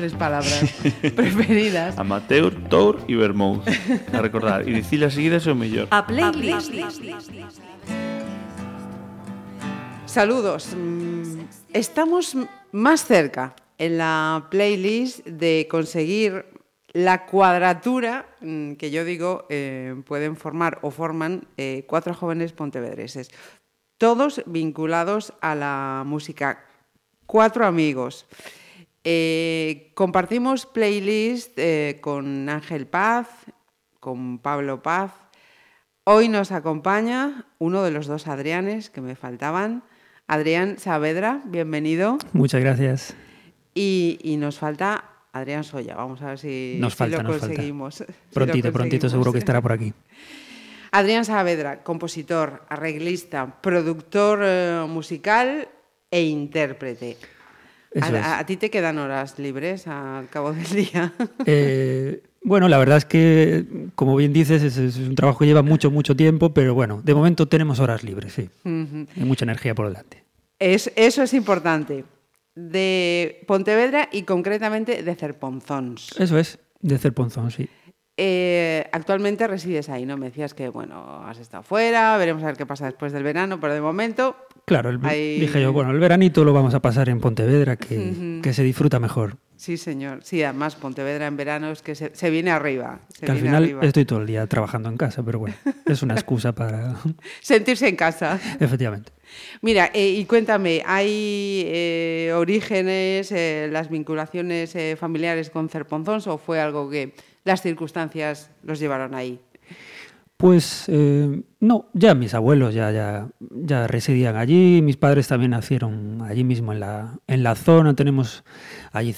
tres palabras preferidas. Amateur, Tour y Vermouth. A recordar. Y dicilas seguidas é o mellor. A playlist. Saludos. Mm, Estamos más cerca en la playlist de conseguir la cuadratura mm, que yo digo eh, pueden formar o forman eh, cuatro jóvenes pontevedreses, todos vinculados a la música, cuatro amigos. Eh, compartimos playlist eh, con Ángel Paz, con Pablo Paz. Hoy nos acompaña uno de los dos Adrianes que me faltaban, Adrián Saavedra, bienvenido. Muchas gracias. Y, y nos falta Adrián Soya. Vamos a ver si, Nos si falta, lo nos falta. conseguimos. si lo Prontito, prontito seguro que estará por aquí. Adrián Saavedra, compositor, arreglista, productor eh, musical e intérprete. A, ti te quedan horas libres al cabo del día. Eh, bueno, la verdad es que, como bien dices, es, es un trabajo que lleva mucho, mucho tiempo, pero bueno, de momento tenemos horas libres, sí. Ujú. Y mucha energía por delante. Es- eso es importante. De Pontevedra y concretamente de Cerponzons. Eso es, de Cerponzón, sí. Eh, actualmente resides ahí, ¿no? Me decías que, bueno, has estado fuera, veremos a ver qué pasa después del verano, pero de momento Claro, el- dije yo, bueno, el veranito lo vamos a pasar en Pontevedra, que, que se disfruta mejor. Sí, señor. Sí, además Pontevedra en verano es que se, se viene arriba. se Que al final arriba. estoy todo el día trabajando en casa, pero bueno, es una excusa para... Sentirse en casa. Efectivamente. Mira, eh, y cuéntame, ¿hay eh, orígenes, eh, las vinculaciones familiares con Cerponzons o fue algo que las circunstancias los llevaron ahí? Pues eh, no, ya mis abuelos ya, ya, ya residían allí, mis padres también nacieron allí mismo en la, en la zona, tenemos allí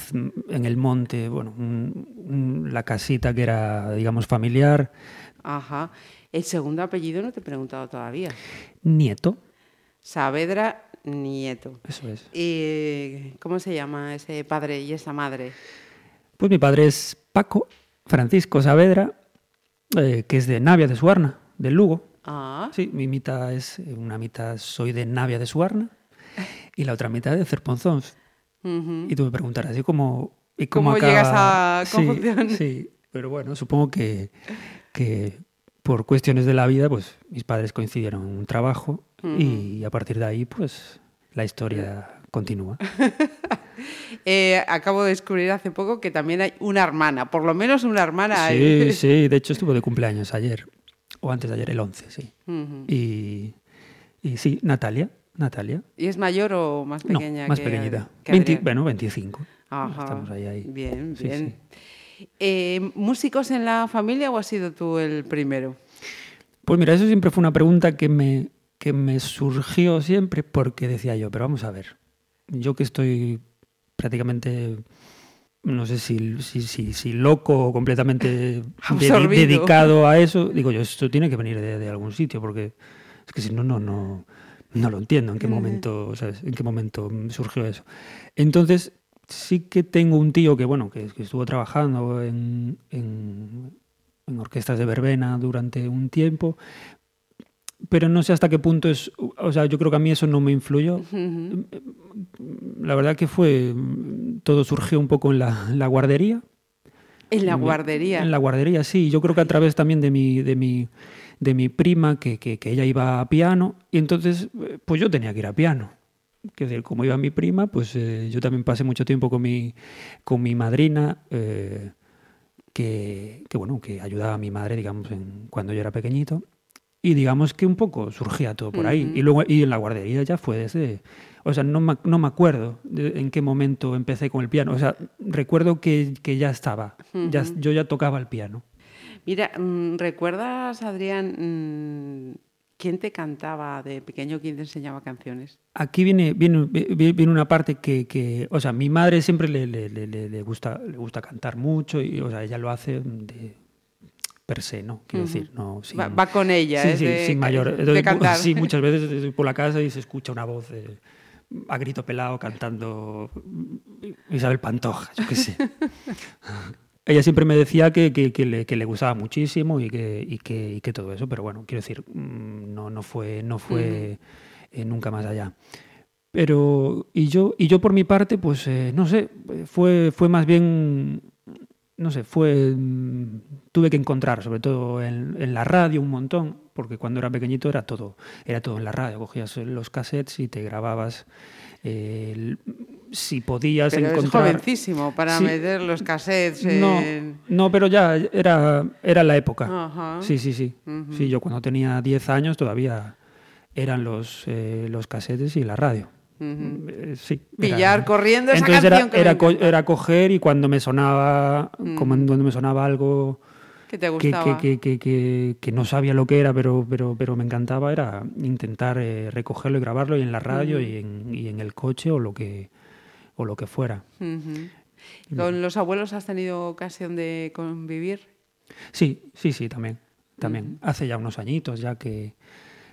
en el monte, bueno, un- un- la casita que era, digamos, familiar, Ajá. El segundo apellido no te he preguntado todavía. nieto, Saavedra Nieto. eso es. ¿Y cómo se llama ese padre y esa madre? Pues mi padre es Paco Francisco Saavedra, eh, que es de Navia de Suarna, del Lugo. Ah, Sí, mi mitad es, una mitad soy de Navia de Suarna y la otra mitad de Cerponzons. ujú. Y tú me preguntarás, ¿y cómo, y ¿Cómo cómo llegas a Sí, confusión? Sí, pero bueno, supongo que, que por cuestiones de la vida, pues mis padres coincidieron en un trabajo y a partir de ahí, pues la historia continúa. Eh, acabo de descubrir hace poco que también hay una hermana, por lo menos una hermana. Sí, hay. sí, de hecho estuvo de cumpleaños ayer, o antes de ayer, el 11, sí. Y, y sí, Natalia, Natalia. ¿Y es mayor o más No, pequeña? más que- pequeñita. que 20 Adrián? bueno, 25. Ajá. Estamos ahí, ahí. Bien, Sí, bien. Eh, ¿Músicos en la familia o has sido tú el primero? Pues mira, eso siempre fue una pregunta que me, que me surgió siempre porque decía yo, pero vamos a ver, yo que estoy prácticamente, no sé si, si, si, si loco o completamente de- dedicado a eso, digo yo, esto tiene que venir de, de algún sitio porque es que si no, no, no, no lo entiendo en qué momento, ¿sabes? En qué momento surgió eso. Entonces, sí que tengo un tío que, bueno, que, que estuvo trabajando en, en, en orquestas de verbena durante un tiempo, pero no sé hasta qué punto es, o sea, yo creo que a mí eso no me influyó. La verdad que fue, todo surgió un poco en la, en la guardería. En la guardería. En la guardería, sí. Yo creo que a través también de mi, de mi, de mi prima, que, que, que ella iba a piano, y entonces, pues yo tenía que ir a piano. Que decir, como iba mi prima, pues eh, yo también pasé mucho tiempo con mi, con mi madrina, eh, que, que, bueno, que ayudaba a mi madre, digamos, en, cuando yo era pequeñito. Y digamos que un poco surgía todo por ahí. Ujú. Y luego, y en la guardería ya fue desde. O sea, no me, no me acuerdo de en qué momento empecé con el piano. O sea, recuerdo que, que ya estaba. ya, Ujú. yo ya tocaba el piano. Mira, mm, ¿recuerdas, Adrián, mm, quién te cantaba de pequeño, quién te enseñaba canciones? Aquí viene, viene, vi- viene una parte que, que, o sea, mi madre siempre le, le, le- le- le gusta, le gusta cantar mucho y, o sea, ella lo hace de per se, ¿no? Quiero Ujú. decir, no. sin- Va, va con ella, sí, es sí, de, sin mayor. Entonces. Sí, muchas veces estoy por la casa y se escucha una voz a grito pelado cantando Isabel Pantoja, yo qué sé. Ella siempre me decía que, que- que le, que le gustaba muchísimo y que, y, que, y que todo eso, pero bueno, quiero decir, mm, no, no fue, no fue eh, nunca más allá. Pero, y yo, y yo por mi parte, pues eh, no sé, fue, fue más bien, no sé, fue, mm, tuve que encontrar, sobre todo en, en, la radio un montón, porque cuando era pequeñito era todo, era todo en la radio, cogías los cassettes y te grababas. Eh, si podías pero encontrar. Es jovencísimo para sí. meter los cassettes. No, en... no, pero ya era, era la época. Ajá. Sí, sí, sí. Uh -huh. Sí, yo cuando tenía 10 años todavía eran los, eh, los cassettes y la radio. Uh -huh. Sí. Pillar era, corriendo esa entonces canción era, que era, era coger y cuando me sonaba, Mm. como cuando me sonaba algo que te que, gustaba. que, que, no sabía lo que era, pero, pero, pero me encantaba, era intentar eh, recogerlo y grabarlo y en la radio Mm. y, en, y en el coche o lo que, o lo que fuera. ¿Con los abuelos has tenido ocasión de convivir? Sí, sí, sí, también. también. Mm. Hace ya unos añitos ya que,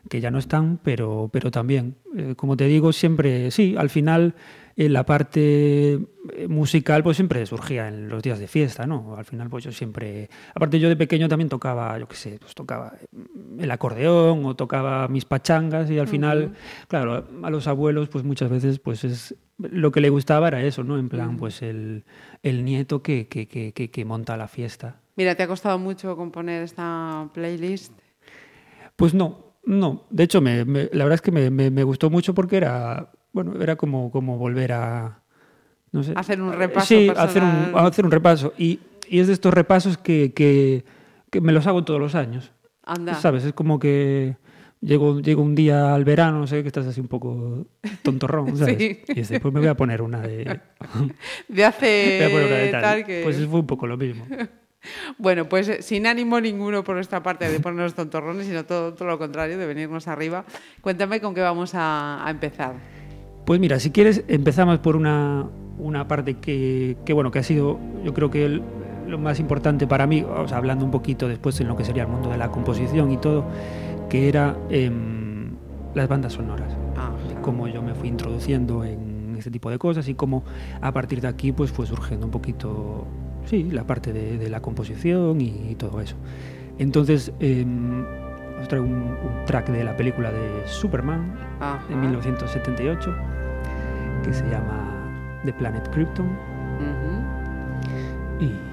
que ya no están, pero, pero también. Eh, como te digo, siempre, sí, al final en la parte eh, musical pues siempre surgía en los días de fiesta, ¿no? Al final pues yo siempre, aparte yo de pequeño también tocaba, yo qué sé, pues tocaba el acordeón o tocaba mis pachangas y al final, uh -huh. claro, a los abuelos pues muchas veces pues es lo que le gustaba era eso, ¿no? En plan, pues el, el nieto que, que, que, que, monta la fiesta. Mira, ¿te ha costado mucho componer esta playlist? Pues no, no. De hecho, me, me, la verdad es que me, me, gustó mucho porque era bueno, era como, como volver a. No sé. Hacer un repaso. Sí, hacer un, hacer un repaso. Y, y, es de estos repasos que, que, que, me los hago todos los años. Anda. ¿Sabes? Es como que llego, llego un día al verano, no sé, que estás así un poco tontorrón, ¿sabes? Sí. Y después pues me voy a poner una de. de hace. Tal. tal que... Pues fue un poco lo mismo. Bueno, pues eh, sin ánimo ninguno por nuestra parte de ponernos tontorrones, sino todo, todo lo contrario, de venirnos arriba. Cuéntame con qué vamos a, a empezar. Pues mira, si quieres, empezamos por una, una parte que, que, bueno, que ha sido, yo creo que el, lo más importante para mí, o sea, hablando un poquito después en lo que sería el mundo de la composición y todo, que era eh, las bandas sonoras. Ah, cómo yo me fui introduciendo en este tipo de cosas y cómo a partir de aquí pues fue surgiendo un poquito, sí, la parte de, de la composición y, y, todo eso. Entonces, eh, os traigo un, un, track de la película de Superman Ajá. en 1978 que se llama The Planet Krypton. Uh -huh. y, y,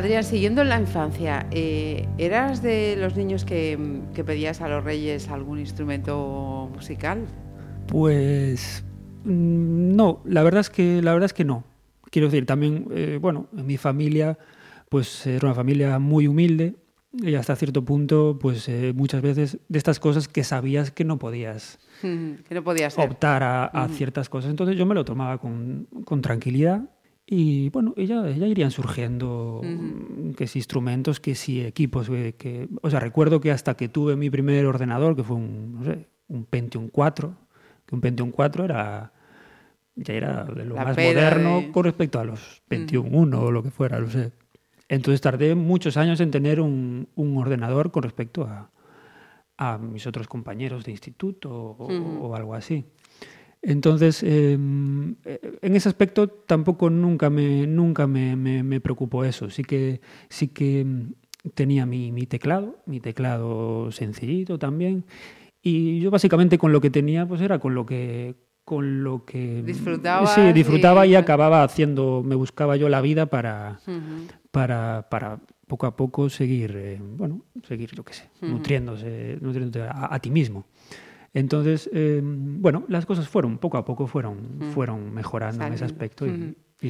Adrián, siguiendo en la infancia, eh, ¿eras de los niños que, que pedías a los reyes algún instrumento musical? Pues mm, no, la verdad es que la verdad es que no. Quiero decir, también, eh, bueno, en mi familia, pues era una familia muy humilde y hasta cierto punto, pues eh, muchas veces de estas cosas que sabías que no podías que no podía ser. optar a, a ciertas cosas. Entonces yo me lo tomaba con, con tranquilidad y bueno, ella, ella irían surgiendo mm, que si instrumentos, que si equipos. eh, Que, o sea, recuerdo que hasta que tuve mi primer ordenador, que fue un, no sé, un Pentium 4, que un Pentium 4 era ya era de lo La más moderno de- con respecto a los Pentium 1 o lo que fuera, no sé. Entonces tardé muchos años en tener un, un ordenador con respecto a, a mis otros compañeros de instituto o, o algo así. Entonces, eh, en ese aspecto tampoco nunca me, nunca me, me- me preocupó eso. Sí que, sí que mm, tenía mi, mi teclado, mi teclado sencillito también. Y yo básicamente con lo que tenía, pues era con lo que con lo que Disfrutabas sí disfrutaba y, y- acababa haciendo me buscaba yo la vida para para, para poco a poco seguir, eh, bueno, seguir, yo qué sé, nutriéndose, nutriéndote a, a ti mismo. Entonces, eh, bueno, las cosas fueron, poco a poco fueron, fueron mejorando en ese aspecto. y- Ujú. y,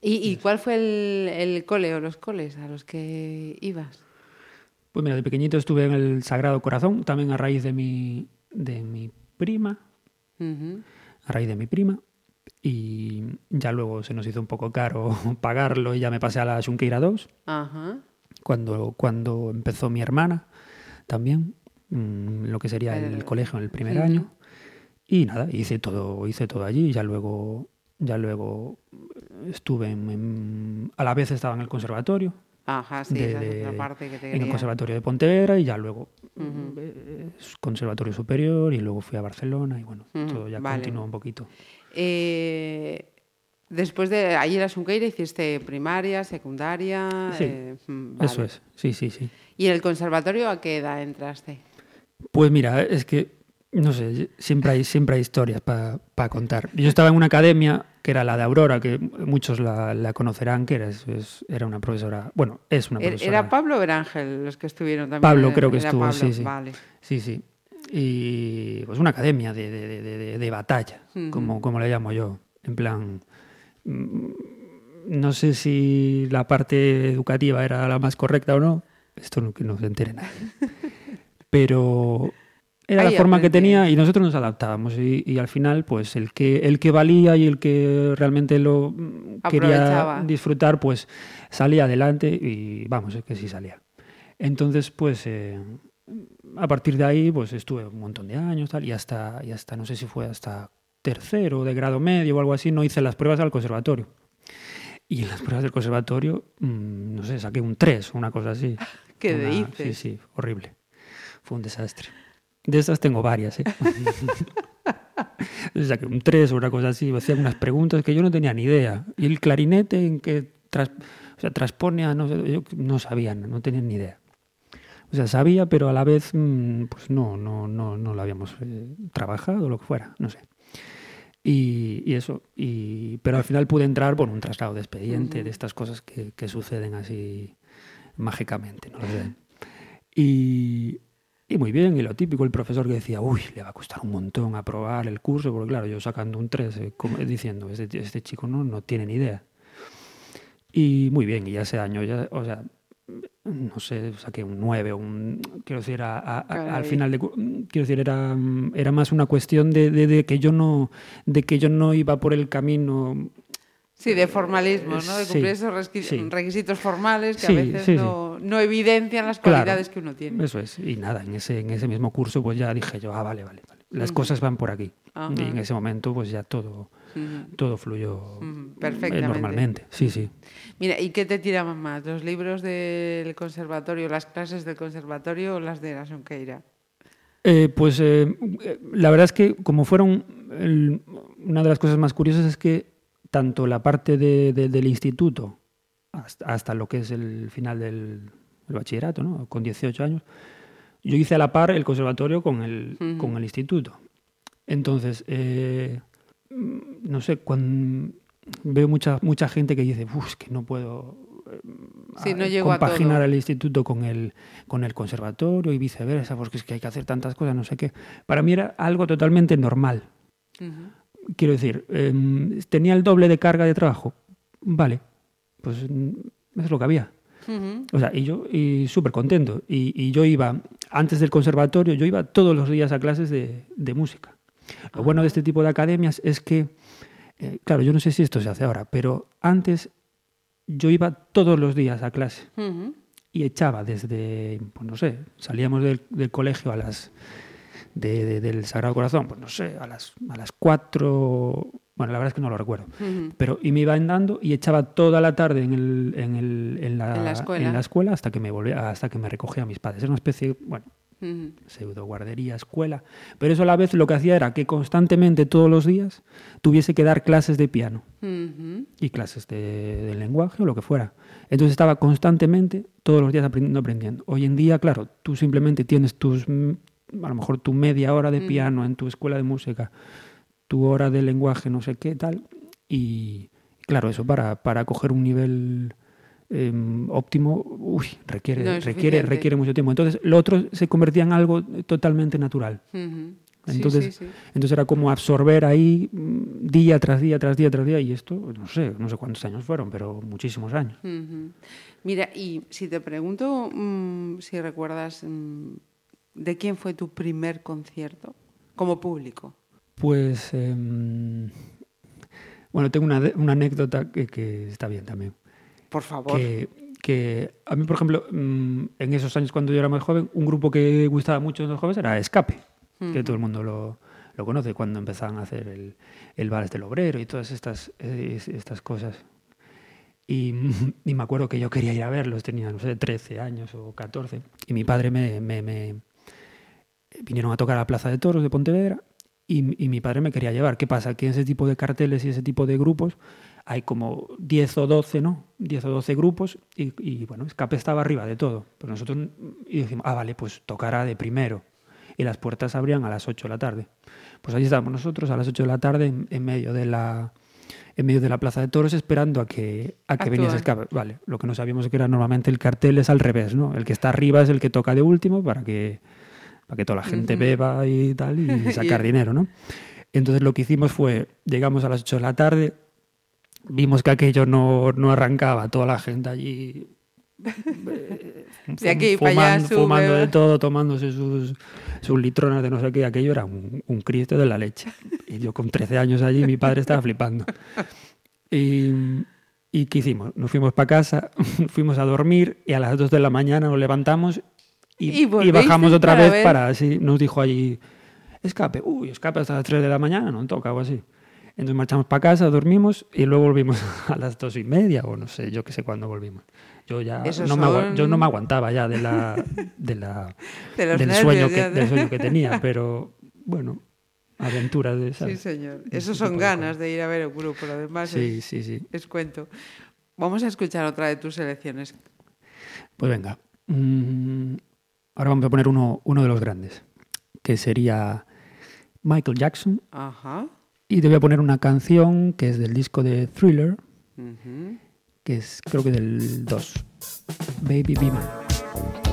¿Y, y cuál fue el, el cole o los coles a los que ibas? pues mira, de pequeñito estuve en el Sagrado Corazón, también a raíz de mi, de mi prima, a raíz de mi prima, y ya luego se nos hizo un poco caro pagarlo y ya me pasé a la Xunqueira 2. Ajá. cuando, cuando empezó mi hermana también, mm, lo que sería el, El- colegio en el primer año. Y nada, hice todo, hice todo allí y ya luego, ya luego estuve en, en- a la vez estaba en el conservatorio, Ajá, sí, de- esa es de- otra parte que te en el conservatorio de Pontevedra y ya luego eh, conservatorio superior y luego fui a Barcelona y bueno, todo ya vale. continuó un poquito. Eh, después de allí en hiciste primaria, secundaria. Sí, eh, mm, Eso es, sí, sí, sí. ¿Y en el conservatorio a qué edad entraste? Pues mira, es que, no sé, siempre hay, siempre hay historias para contar. Yo estaba en una academia que era la de Aurora, que muchos la, la conocerán, que era, es- era una profesora, bueno, es una ¿Era- profesora. ¿Era Pablo o era Ángel los que estuvieron también? Pablo creo que estuvo, Pablo, sí, sí. Vale. Sí, sí. Y pues una academia de, de- de- de- batalla, como, como le llamo yo. En plan, mm, no sé si la parte educativa era la más correcta o no, esto no, que no se entere nadie. Pero era Ahí la forma que tenía y nosotros nos adaptábamos y, y al final pues el que, el que valía y el que realmente lo mm, quería disfrutar pues salía adelante y vamos, es que sí salía. Entonces pues eh, a partir de ahí pues estuve un montón de años tal, y hasta, y hasta no sé si fue hasta tercero de grado medio o algo así no hice las pruebas al conservatorio. Y en las pruebas del conservatorio, mm, no sé, saqué un 3 o una cosa así. ¿Qué Una- dices? Sí, sí, horrible. Fue un desastre. De estas tengo varias, ¿eh? saqué un 3 o una cosa así, me hacían unas preguntas que yo no tenía ni idea. Y el clarinete en que tras- o sea, transpone a no yo no sabía, no tenía ni idea. O sea, sabía, pero a la vez, mm, pues no, no, no, no lo habíamos eh, trabajado, lo que fuera, no sé. Y, y eso, y, pero al final pude entrar por un traslado de expediente, de estas cosas que, que suceden así mágicamente, no lo sé. Y, y muy bien, y lo típico, el profesor que decía, uy, le va a costar un montón aprobar el curso, porque claro, yo sacando un 3, eh, como- diciendo, este, este chico no, no tiene ni idea. Y muy bien, y ya ese año, ya, o sea, no sé, saqué un 9, un, quiero decir, a- a- a- Caray. al final de, quiero decir, era, era más una cuestión de, de- de que yo no, de que yo no iba por el camino Sí, de formalismo, ¿no? De Sí, cumplir esos sí. requisitos formales que Sí, a veces no, no evidencian las Claro. cualidades que uno tiene. Eso es. Y nada, en ese, en ese mismo curso pues ya dije yo, ah, vale, vale, vale. Las cosas van por aquí. Ajá. Y en ese momento pues ya todo, todo fluyó eh, perfectamente. normalmente. Sí, sí. Mira, ¿y qué te tiraban más? ¿Los libros del conservatorio, las clases del conservatorio o las de la Sonqueira? Eh, pues eh, eh, la verdad es que como fueron, el- una de las cosas más curiosas es que tanto la parte de- de- del instituto hasta, hasta lo que es el final del, bachillerato, ¿no? con 18 años, yo hice a la par el conservatorio con el, con el instituto. Entonces, eh, mm, no sé, cuando veo mucha, mucha gente que dice, "Uf, es que no puedo, eh, Sí, no llegó a compaginar el instituto con el, con el conservatorio y viceversa, porque es que hay que hacer tantas cosas, no sé qué. Para mí era algo totalmente normal. Ujú. Quiero decir, em, tenía el doble de carga de trabajo. Vale, pues mm, es lo que había. O sea, y yo y súper contento. Y, y yo iba, antes del conservatorio, yo iba todos los días a clases de, de música. Lo bueno de este tipo de academias es que, eh, claro, yo no sé si esto se hace ahora, pero antes yo iba todos los días a clase y echaba desde, pues no sé, salíamos del, del colegio a las de- de- del Sagrado Corazón, pues no sé, a las, a las cuatro, bueno, la verdad es que no lo recuerdo, pero y me iba andando y echaba toda la tarde en, el, en, el- en la, En la escuela. en la escuela hasta que me volvía, hasta que me recogía a mis padres. Era una especie, bueno, pseudo guardería, escuela, pero eso a la vez lo que hacía era que constantemente todos los días tuviese que dar clases de piano y clases de, de lenguaje o lo que fuera. Entonces estaba constantemente, todos los días aprendiendo, aprendiendo. Hoy en día, claro, tú simplemente tienes tus, a lo mejor tu media hora de piano en tu escuela de música, tu hora de lenguaje, no sé qué, tal, y claro, eso para, para coger un nivel em, óptimo, uy, requiere, No requiere, requiere mucho tiempo. Entonces, lo otro se convertía en algo totalmente natural. Entonces, sí, sí. entonces era como absorber ahí mm, día tras día, tras día, tras día, y esto, no sé, no sé cuántos años fueron, pero muchísimos años. Mira, y si te pregunto mm, si recuerdas mm, de quién fue tu primer concierto como público. Pues, em, bueno, tengo una, una anécdota que, que está bien también. Por favor. Que, que a mí, por ejemplo, mm, en esos años cuando yo era más joven, un grupo que gustaba mucho de los jóvenes era Escape, que todo el mundo lo, lo conoce cuando empezaban a hacer el, el del Obrero y todas estas, eh, estas cosas. Y, y me acuerdo que yo quería ir a verlos, tenía, no sé, 13 años o 14, y mi padre me, me- me- vinieron a tocar a la Plaza de Toros de Pontevedra y, y mi padre me quería llevar. ¿Qué pasa? Que en ese tipo de carteles y ese tipo de grupos hay como 10 o 12, ¿no? 10 o 12 grupos y, y, bueno, Escape estaba arriba de todo. Pero nosotros y dijimos, ah, vale, pues tocará de primero. Y las puertas abrían a las 8 de la tarde. Pues allí estábamos nosotros a las 8 de la tarde en, en medio de la en medio de la Plaza de Toros esperando a que, a que viniese Escape. Vale, lo que no sabíamos es que era normalmente el cartel es al revés, ¿no? El que está arriba es el que toca de último para que, para que toda la gente beba y tal y sacar dinero, ¿no? Entonces lo que hicimos fue, llegamos a las 8 de la tarde, vimos que aquello no, no arrancaba, toda la gente allí De aquí fum- para allá, fumando, sube, fumando de todo, tomándose sus, sus litronas de no sé qué, aquello era un, un Cristo de la leche. Y yo con 13 años allí, mi padre estaba flipando. Y, ¿y qué hicimos? Nos fuimos para casa, fuimos a dormir y a las 2 de la mañana nos levantamos y, ¿Y y volvisteis bajamos otra para vez ver? para, sí, nos dijo allí, escape, uy, escape hasta las 3 de la mañana, no toca o así. Entonces marchamos para casa, dormimos y luego volvimos a las dos y media o no sé, yo qué sé cuándo volvimos. Yo ya no me, yo no me aguantaba ya de la, de la, De del, nervios, sueño que, de- del sueño que tenía, pero bueno, aventuras de Sí, ¿sabes? señor. Esos son ganas de ir a ver el grupo. Lo demás Sí, es, sí, sí. es cuento. Vamos a escuchar otra de tus selecciones. Pues venga. mm, ahora vamos a poner uno, uno de los grandes, que sería Michael Jackson. Ajá. Y te voy a poner una canción que es del disco de Thriller, que es creo que del 2. Baby Be Mine.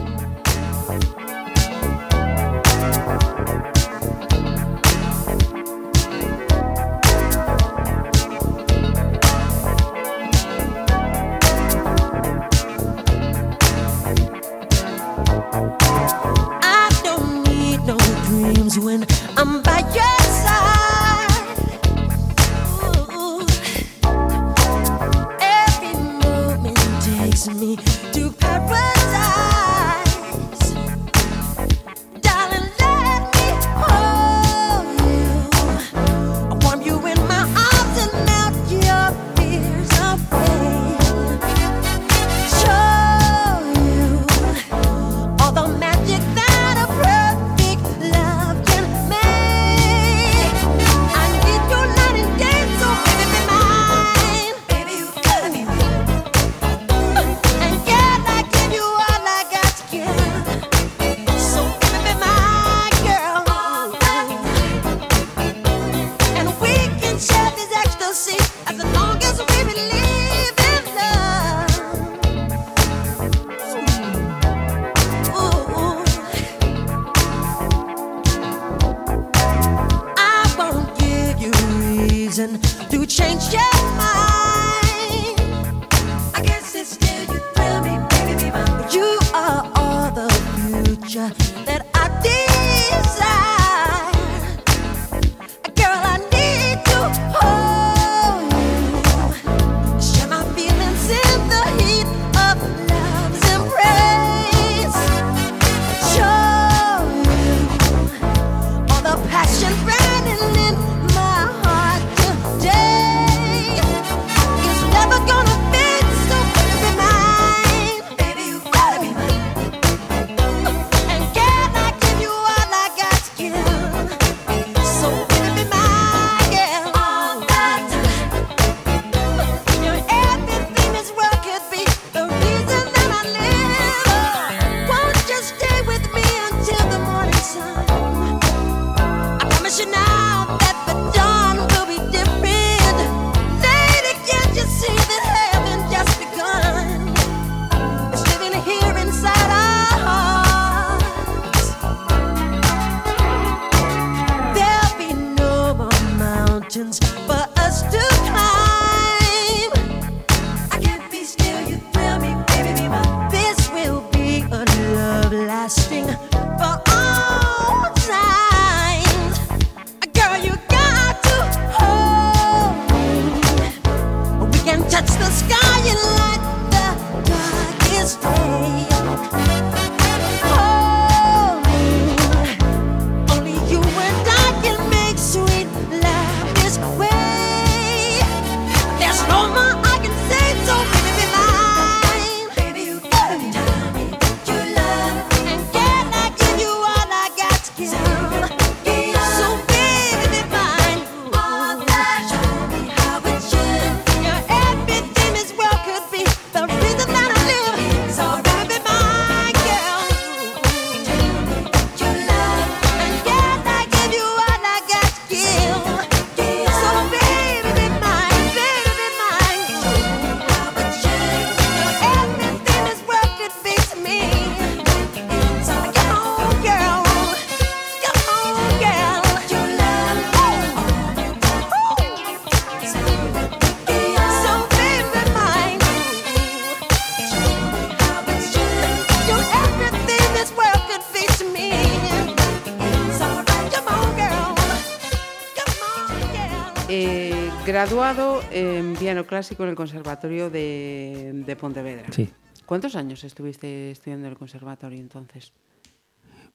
Graduado en piano clásico en el Conservatorio de, de Pontevedra. Sí. ¿Cuántos años estuviste estudiando en el conservatorio entonces?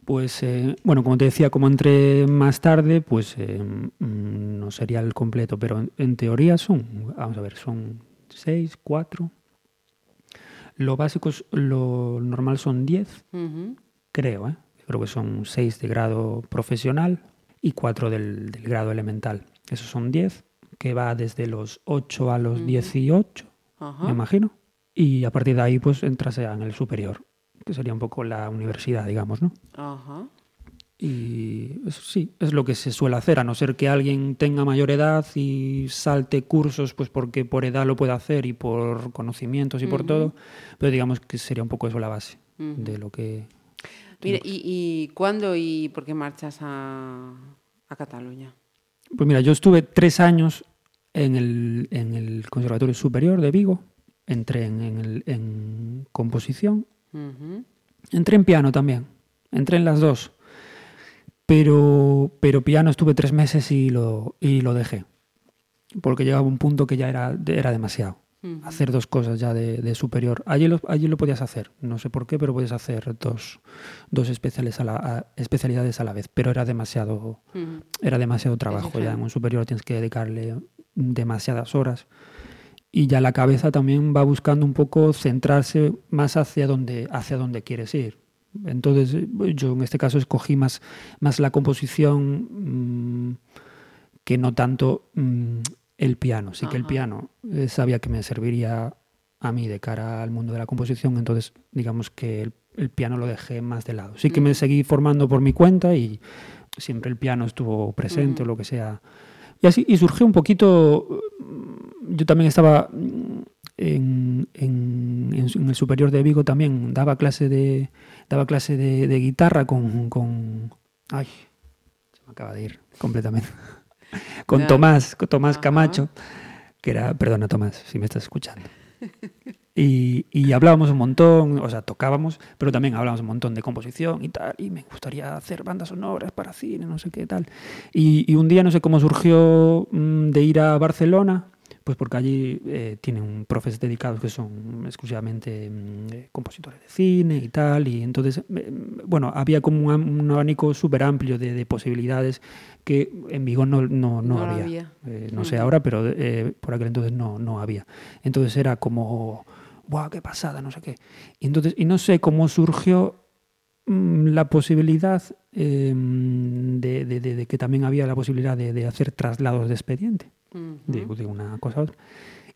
Pues eh, bueno, como te decía, como entré más tarde, pues eh, mm, no sería el completo, pero en, en teoría son, vamos a ver, son seis, cuatro. Lo básico, es, lo normal son diez, creo, ¿eh? Creo que son seis de grado profesional y cuatro del, del grado elemental. Esos son diez, que va desde los 8 a los 18, Ajá. me imagino. Y a partir de ahí, pues entras en el superior, que sería un poco la universidad, digamos, ¿no? Ajá. Y eso sí, es lo que se suele hacer, a no ser que alguien tenga mayor edad y salte cursos, pues porque por edad lo puede hacer y por conocimientos y por todo, pero digamos que sería un poco eso la base de lo que... Mire, ¿y, y cuándo y por qué marchas a, a Cataluña? Pues mira, yo estuve tres años en el, en el Conservatorio Superior de Vigo, entré en, en el- en composición, entré en piano también, entré en las dos, pero, pero piano estuve tres meses y lo, y lo dejé, porque llegaba un punto que ya era, era demasiado. Hacer dos cosas ya de, de superior. Allí lo, allí lo podías hacer, no sé por qué, pero podías hacer dos, dos especiales a la- a- especialidades a la vez, pero era demasiado, era demasiado trabajo. Ya en un superior tienes que dedicarle demasiadas horas. Y ya la cabeza también va buscando un poco centrarse más hacia donde, hacia donde quieres ir. Entonces, yo en este caso escogí más, más la composición mm, que no tanto mm, el piano. Sí que el piano eh, sabía que me serviría a mí de cara al mundo de la composición, entonces digamos que el, el piano lo dejé más de lado. Sí que me seguí formando por mi cuenta y siempre el piano estuvo presente o lo que sea. Y así, y surgió un poquito, yo también estaba en, en- el superior de Vigo también, daba clase de, daba clase de, de guitarra con, con... Ay, se me acaba de ir completamente. con. Tomás, con Tomás. Camacho, que era, perdona Tomás, si me estás escuchando. Y, y hablábamos un montón, o sea, tocábamos, pero también hablábamos un montón de composición y tal, y me gustaría hacer bandas sonoras para cine, no sé qué tal. Y, y un día no sé cómo surgió mm, de ir a Barcelona, pues porque allí eh, tienen profes dedicados que son exclusivamente mm, eh, compositores de cine y tal, y entonces, eh, bueno, había como un, abanico súper amplio de, de posibilidades que en Vigo no, no, no No había. había. No sé Ujú. ahora, pero eh, por aquel entonces no, no había. Entonces era como, ¡buah, qué pasada! No sé qué. Y, entonces, y no sé cómo surgió mm, la posibilidad eh, de, de- de- de que también había la posibilidad de, hacer traslados de expediente de, Ujú. de una cosa a otra.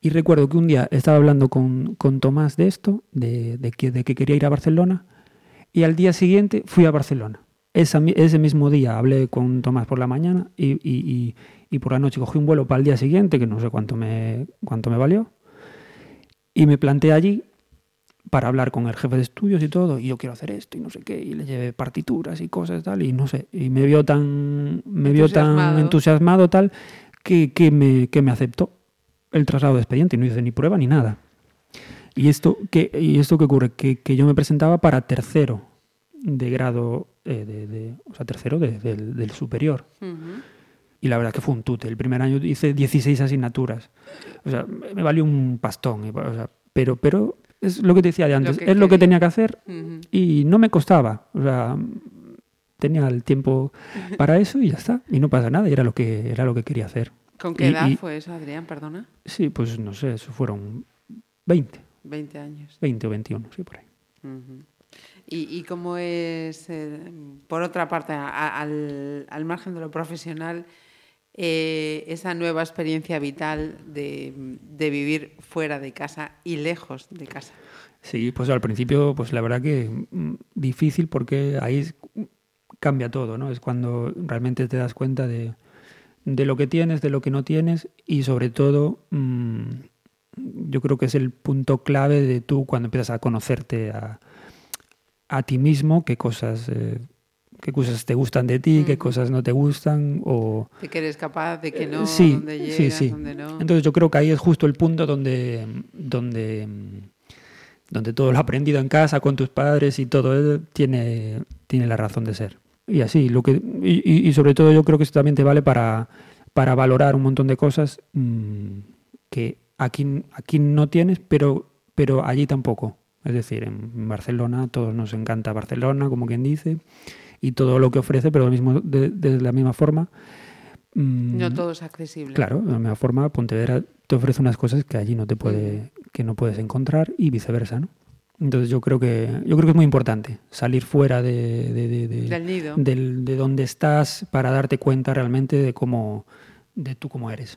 Y recuerdo que un día estaba hablando con, con Tomás de esto, de, que, de que quería ir a Barcelona, y al día siguiente fui a Barcelona. Esa ese mismo día hablé con Tomás por la mañana y, y- y- y por la noche cogí un vuelo para el día siguiente, que no sé cuánto me, cuánto me valió, y me planté allí para hablar con el jefe de estudios y todo, y yo quiero hacer esto y no sé qué, y le llevé partituras y cosas tal, y no sé, y me vio tan, me vio tan Entusiasmado. tal, que, que me, que me aceptó el traslado de expediente y no hice ni prueba ni nada. ¿Y esto qué, y esto qué ocurre? Que, que yo me presentaba para tercero de grado, eh, de, de- o sea, tercero de- del, del superior. Ujú. Y la verdad que fue un tute. El primer año hice 16 asignaturas. O sea, me valió un pastón. y, o sea, pero, pero es lo que te decía de antes. es lo que tenía que hacer y no me costaba. O sea, tenía el tiempo para eso y ya está. Y no pasa nada. Y era lo que, era lo que quería hacer. ¿Con qué Y- edad y- fue eso, Adrián? Perdona. Sí, pues no sé, eso fueron 20, 20 años. 20 o 21, sí, por ahí. ¿Y, y cómo es, eh, por otra parte, a- al, al margen de lo profesional, eh, esa nueva experiencia vital de, vivir fuera de casa y lejos de casa? Sí, pues al principio, pues la verdad que mm, difícil porque ahí cambia todo, ¿no? Es cuando realmente te das cuenta de, de lo que tienes, de lo que no tienes y sobre todo mm, yo creo que es el punto clave de tú cuando empiezas a conocerte a, a ti mismo, qué cosas, eh, qué cosas te gustan de ti, qué cosas no te gustan o... ¿De que eres capaz, de que no, sí, dónde llegas, sí, sí. dónde no? Entonces yo creo que ahí es justo el punto donde, donde, donde todo lo aprendido en casa con tus padres y todo eso tiene, tiene la razón de ser. Y así, lo que, y, sobre todo yo creo que eso también te vale para, para valorar un montón de cosas mm, que aquí, aquí no tienes, pero, pero allí tampoco. Es decir, en Barcelona, a todos nos encanta Barcelona, como quien dice, y todo lo que ofrece, pero lo mismo, de, de la misma forma. mm, No todo es accesible. Claro, de la misma forma, Pontevedra te ofrece unas cosas que allí no te puede, que no puedes encontrar y viceversa, ¿no? Entonces yo creo que yo creo que es muy importante salir fuera de, de, de- de- Del nido. del- de donde estás para darte cuenta realmente de cómo de tú cómo eres.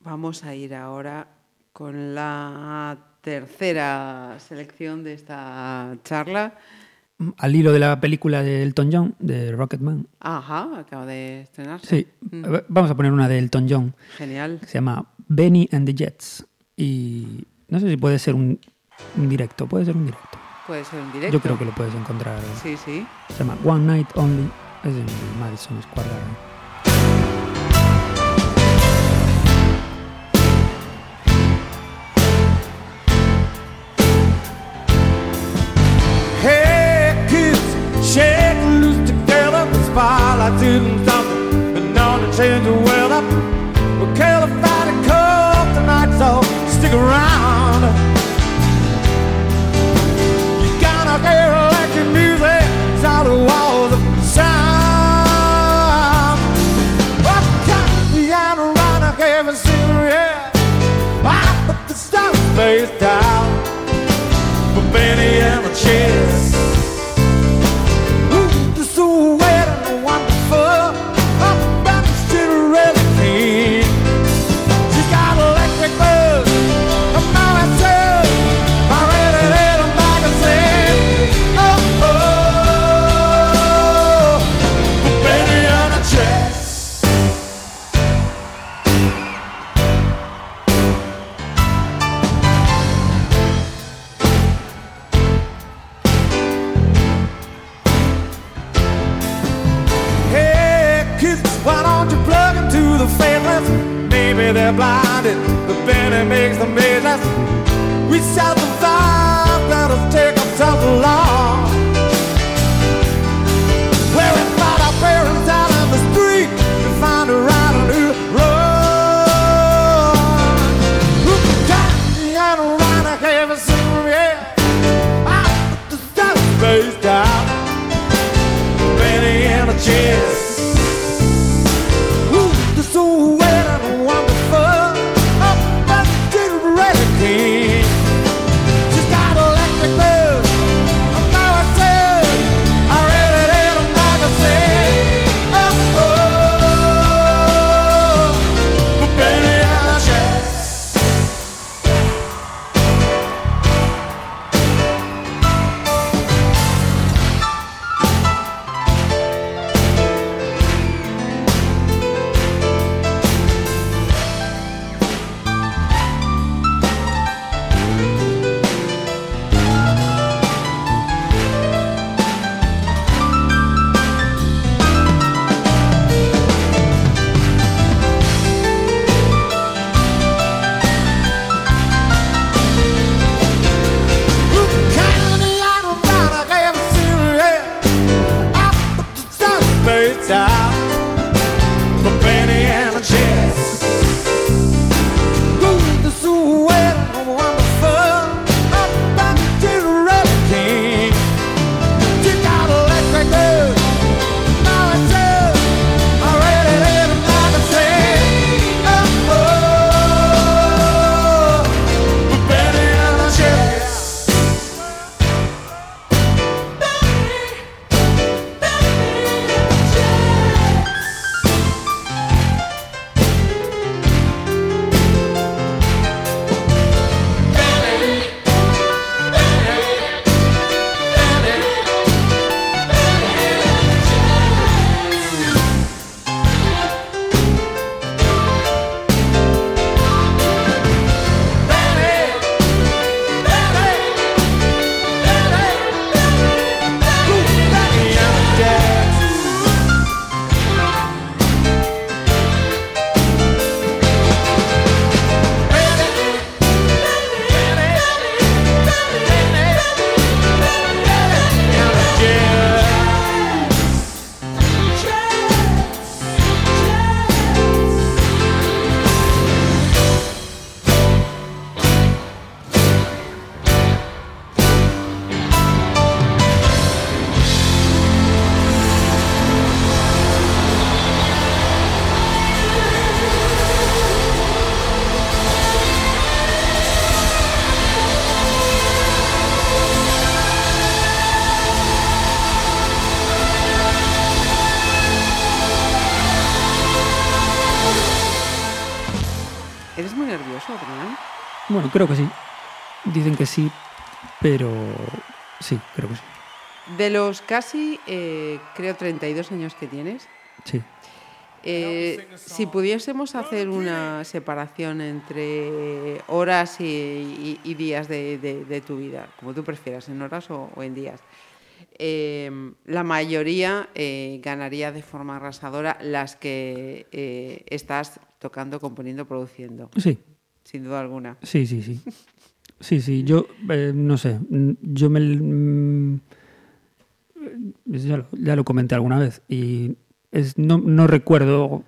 Vamos a ir ahora con la tercera selección de esta charla. Al hilo de la película de Elton John, de Rocketman. Ajá, acaba de estrenarse. Sí, Mm. vamos a poner una de Elton John Genial. que se llama Benny and the Jets y no sé si puede ser un, un directo, puede ser un directo. Puede ser un directo. Yo creo que lo puedes encontrar. Sí, sí. Se llama One Night Only. Es en Madison Square Garden. didn't stop it, and now to change the world up. We qualified and cold tonight, so stick around. You got a air electric music, solid walls of sound. Rock, piano, rock, every single yeah. I put the stars face down, but Benny and the chair. The business. We shall survive, let us take ourselves along. Where we find our parents out on the street to find a right and who wrong. Who can and around I can't see yeah. I put the stuff spaced out. Benny and a chest. Creo que sí. Dicen que sí, pero sí, creo que sí. De los casi, eh, creo, 32 años que tienes, Sí. eh, si pudiésemos hacer una separación entre horas y, y- y días de, de- de tu vida, como tú prefieras, en horas o, o en días, eh, la mayoría eh, ganaría de forma arrasadora las que estás tocando, componiendo, produciendo, Sí, sin duda alguna. sí, sí, sí. Sí, sí, yo eh, no sé, mm, yo me... mm, ya, lo, ya lo comenté alguna vez y es, no, no recuerdo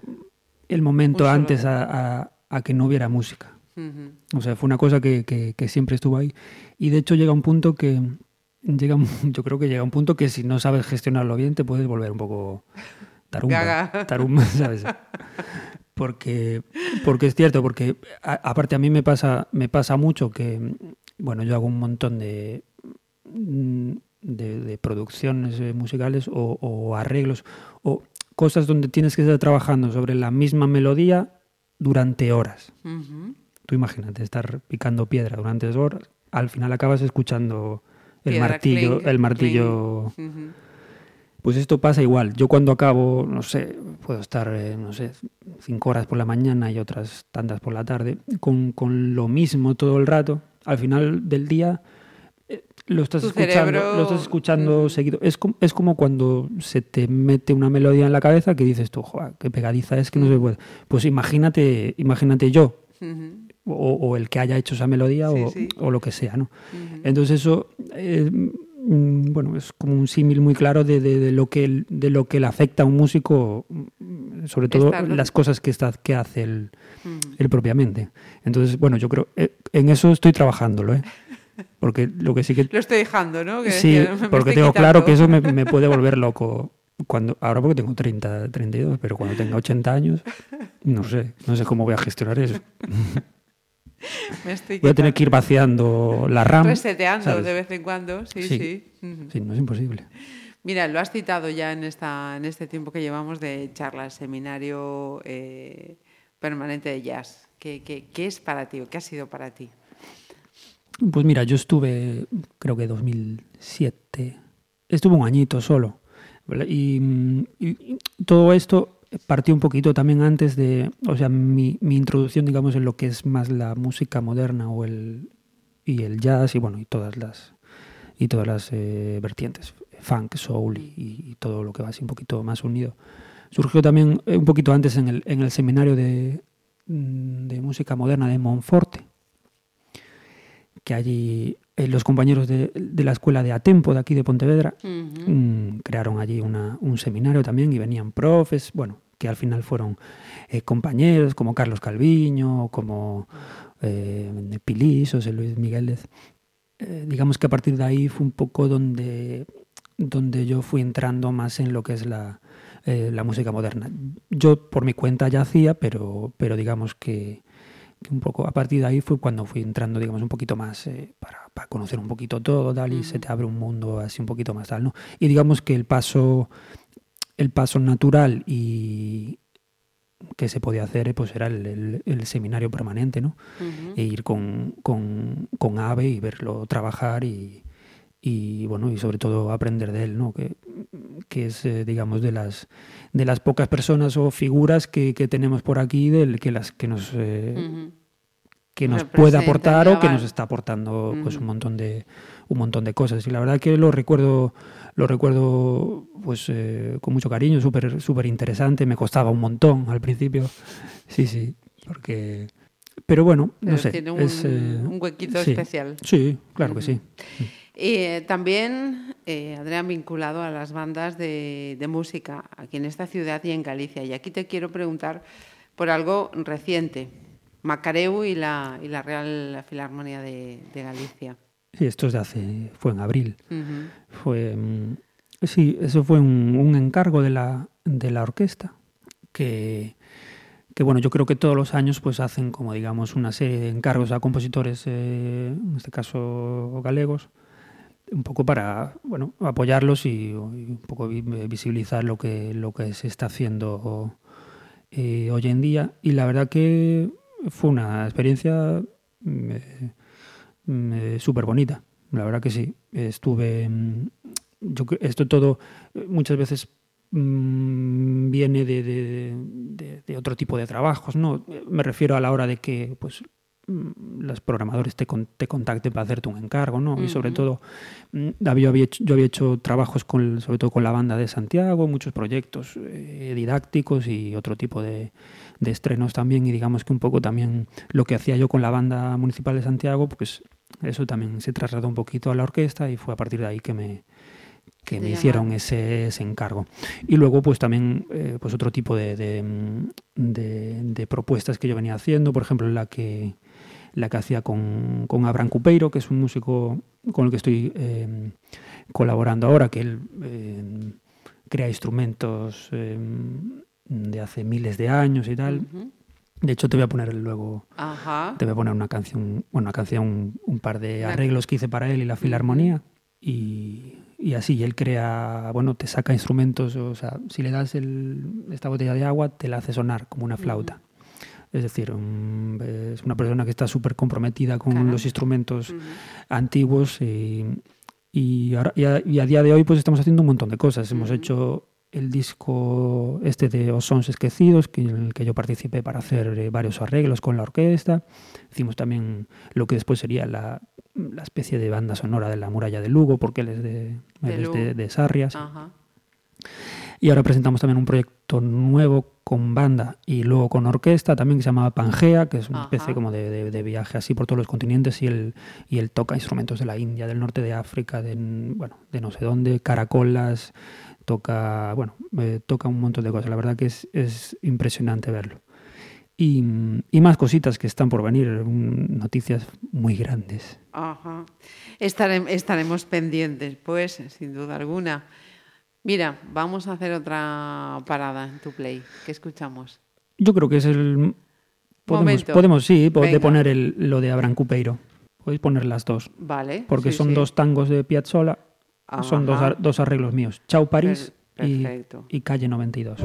el momento Un solo antes a, a- a que no hubiera música. Ujú. O sea, fue una cosa que, que- que siempre estuvo ahí. Y de hecho llega un punto que. Llega, yo creo que llega un punto que si no sabes gestionarlo bien te puedes volver un poco tarumba. Gaga. Tarumba, ¿sabes? Porque, porque es cierto, porque a- aparte a mí me pasa, me pasa mucho que, bueno, yo hago un montón de, de, de producciones eh, musicales o, o arreglos o cosas donde tienes que estar trabajando sobre la misma melodía durante horas. Ujú. Tú imagínate estar picando piedra durante horas, al final acabas escuchando el Piedra, martillo, clink, el martillo. Pues esto pasa igual. Yo cuando acabo, no sé, puedo estar, eh, no sé, cinco horas por la mañana y otras tantas por la tarde, con, con lo mismo todo el rato. Al final del día eh, lo estás escuchando, cerebro- lo estás escuchando seguido. Es, com- es como cuando se te mete una melodía en la cabeza que dices tú, joder, qué pegadiza es que no se puede. Pues imagínate, imagínate yo o, o el que haya hecho esa melodía Sí, o, sí. o lo que sea, ¿no? Entonces eso, eh, mm, bueno, es como un símil muy claro de, de- de lo que de lo que le afecta a un músico, mm, sobre todo Estar- las cosas que está que hace él propiamente. Entonces, bueno, yo creo eh, en eso estoy trabajándolo, ¿eh? Porque lo que sí que Lo estoy dejando, ¿no? Que- sí, que porque tengo claro que eso quitando. me, me puede volver loco. Cuando, ahora porque tengo 30, 32, pero cuando tenga 80 años, no sé, no sé cómo voy a gestionar eso. Me estoy Voy a tener que ir vaciando la RAM. Reseteando ¿sabes? de vez en cuando, sí, Sí. sí. No es imposible. Mira, lo has citado ya en, esta, en este tiempo que llevamos de charlas, seminario eh, permanente de jazz. ¿Qué, qué, qué es para ti o qué ha sido para ti? Pues mira, yo estuve, creo que 2007, estuve un añito solo. y todo esto partió un poquito también antes de, o sea, mi, introducción, digamos, en lo que es más la música moderna o el, y el jazz y bueno, y todas las, y todas las eh, vertientes, funk, soul y, y todo lo que va así un poquito más unido. Surgió también eh, un poquito antes en el, en el seminario de, mm, de música moderna de Monforte que allí eh, los compañeros de, de la escuela de Atempo de aquí de Pontevedra mm, crearon allí una- un seminario también y venían profes, bueno, que al final fueron eh, compañeros como Carlos Calviño, como eh, Pilis, José Luis Migueles. Eh, digamos que a partir de ahí fue un poco donde, donde yo fui entrando más en lo que es la, la música moderna. Yo por mi cuenta ya hacía, pero, pero digamos que, que un poco a partir de ahí fue cuando fui entrando, digamos, un poquito más eh, para, para conocer un poquito todo, tal, y se te abre un mundo así un poquito más tal, ¿no? Y digamos que el paso, el paso natural y que se podía hacer, pues era el, el- el seminario permanente, ¿no? E ir con, con, con Ave y verlo trabajar y, y bueno, y sobre todo aprender de él, ¿no? Que, que es, eh, digamos, de las, de las pocas personas o figuras que, que tenemos por aquí, del, que, las, que nos... eh, que nos puede aportar o que nos está aportando pues un montón de un montón de cosas. Y la verdad que lo recuerdo lo recuerdo pues eh, con mucho cariño súper súper interesante me costaba un montón al principio. Sí sí porque pero bueno Pero no sé tiene un, es, eh, un huequito sí. especial. sí claro que sí eh, también, eh, Adrián, vinculado a las bandas de, de música aquí en esta ciudad y en Galicia. Y aquí te quiero preguntar por algo reciente, Macareu y la, y la Real Filarmonía de, de Galicia. sí esto es de hace fue en abril fue mm, sí eso fue un, un encargo de la de la orquesta que que bueno yo creo que todos los años pues hacen como digamos una serie de encargos a compositores eh, en este caso galegos un poco para bueno apoyarlos y, un poco vi- visibilizar lo que lo que se está haciendo eh, hoy en día. Y la verdad que fue una experiencia mm, eh, mm, súper bonita la verdad que sí. Estuve mm, yo esto todo eh, muchas veces viene de, de- de- otro tipo de trabajos no me refiero a la hora de que pues los programadores te, con- te contacten para hacerte un encargo no y sobre todo mm, había- había hecho- yo había hecho trabajos con sobre todo con la banda de Santiago muchos proyectos eh, didácticos y otro tipo de, de estrenos también. Y digamos que un poco también lo que hacía yo con la banda municipal de Santiago pues eso también se trasladó un poquito a la orquesta y fue a partir de ahí que me que me hicieron ese, ese encargo. Y luego pues también eh, pues otro tipo de, de, mm, de- de propuestas que yo venía haciendo por ejemplo la que la que hacía con, con Abraham Cupeiro que es un músico con el que estoy eh, colaborando ahora que él eh, crea instrumentos eh, de hace miles de años y tal de hecho te voy a poner luego Ajá. te voy a poner una canción, bueno, una canción, un, par de arreglos que hice para él y la filarmonía. Y, y así, y él crea, bueno, te saca instrumentos, o sea, si le das el- esta botella de agua, te la hace sonar como una flauta. Es decir, un- es una persona que está súper comprometida con los instrumentos antiguos y, y, ahora- y a, y a día de hoy pues estamos haciendo un montón de cosas. Hemos hecho el disco este de Os Sons Esquecidos, que, en el que yo participé para hacer eh, varios arreglos con la orquesta. Hicimos también lo que después sería la, la especie de banda sonora de la muralla de Lugo, porque él es de, él De es Lugo. De, de Sarrias. Ajá. Y ahora presentamos también un proyecto nuevo con banda y luego con orquesta también que se llama Pangea, que es una Ajá. especie como de, de- de viaje así por todos los continentes y él, y él toca instrumentos de la India, del norte de África, de, bueno, de no sé dónde, caracolas, toca, bueno, eh, toca un montón de cosas. La verdad que es, es impresionante verlo. Y, y más cositas que están por venir, mm, noticias muy grandes. Ajá. Estare- estaremos pendientes, pues, sin duda alguna. Mira, vamos a hacer otra parada en tu play. ¿Qué escuchamos? Yo creo que es el... Podemos, Momento. podemos sí, de poner el, lo de Abraham Cupeiro. Podéis poner las dos. Vale. Porque sí, son sí. dos tangos de Piazzolla, son dos, dos arreglos míos. Chau París Per- y, y Calle 92.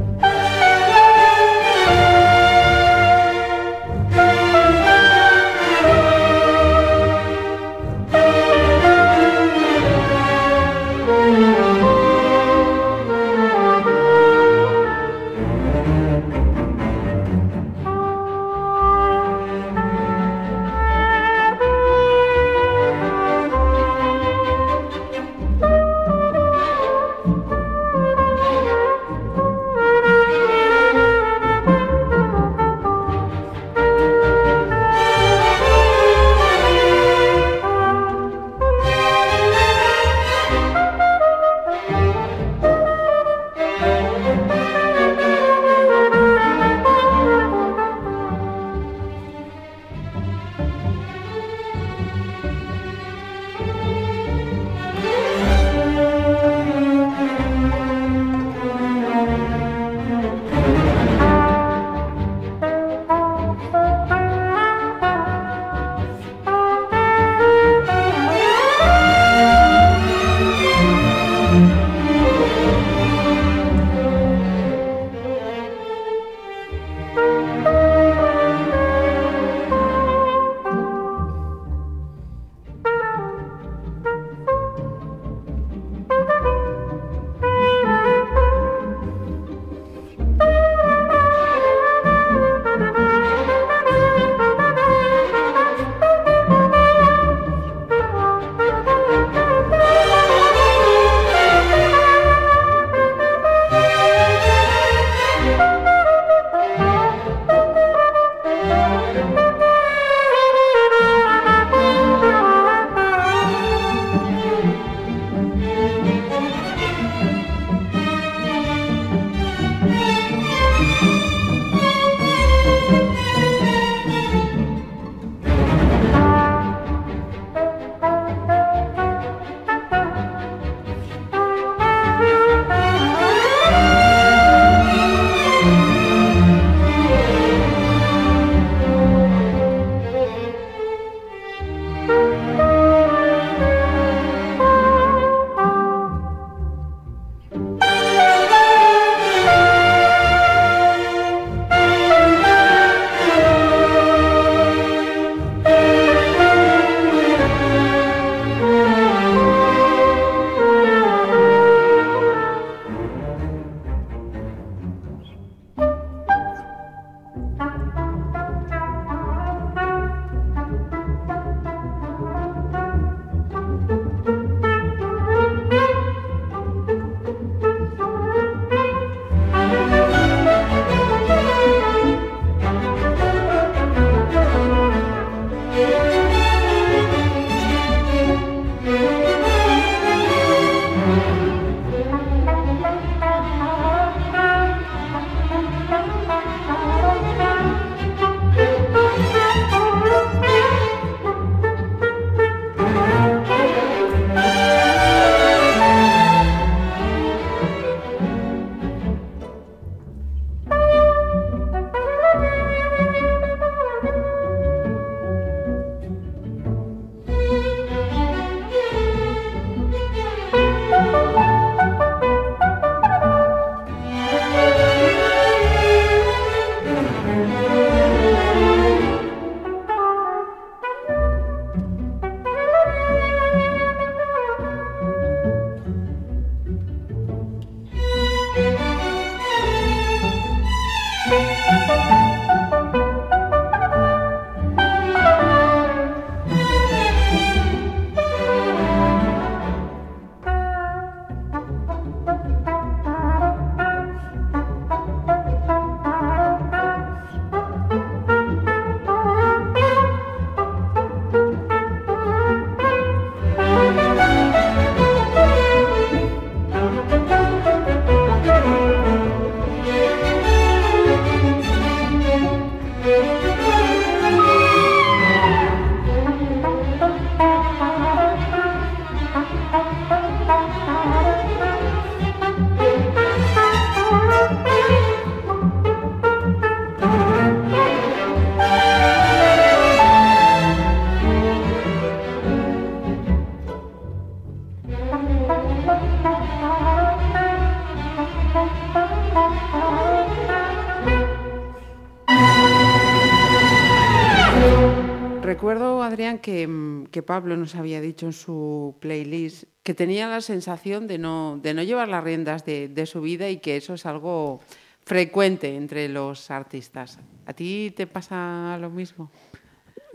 Mm, que Pablo nos había dicho en su playlist que tenía la sensación de no, de no llevar las riendas de, su vida y que eso es algo frecuente entre los artistas. ¿A ti te pasa lo mismo?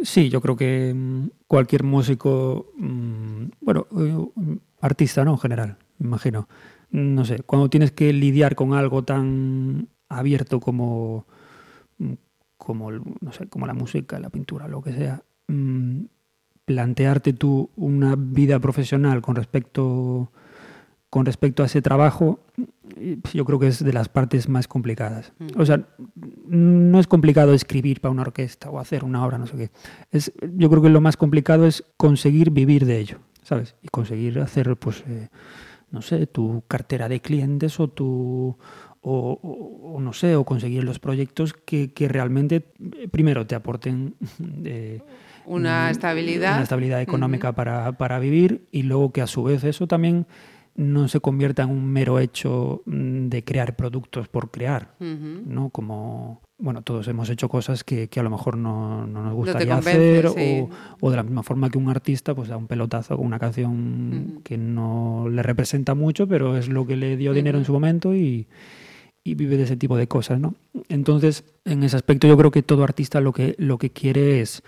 Sí, yo creo que mm, cualquier músico, mm, bueno, eh, artista, ¿no? En general, me imagino. No sé, cuando tienes que lidiar con algo tan abierto como, como, no sé, como la música, la pintura, lo que sea, plantearte tú una vida profesional con respecto, con respecto a ese trabajo, eh, yo creo que es de las partes más complicadas. O sea, no es complicado escribir para una orquesta o hacer una obra, no sé qué. Es, yo creo que lo más complicado es conseguir vivir de ello, ¿sabes? Y conseguir hacer, pues, eh, no sé, tu cartera de clientes o tu... O, o- o no sé, o conseguir los proyectos que, que realmente, eh, primero, te aporten eh, Una mm, estabilidad. una estabilidad económica para, para vivir y luego que a su vez eso también no se convierta en un mero hecho mm, de crear productos por crear. ¿no? Como, bueno, todos hemos hecho cosas que, que a lo mejor no, no nos gustaría hacer sí. o, o de la misma forma que un artista pues da un pelotazo con una canción que no le representa mucho, pero es lo que le dio dinero en su momento y, y vive de ese tipo de cosas, ¿no? Entonces, en ese aspecto yo creo que todo artista lo que, lo que quiere es,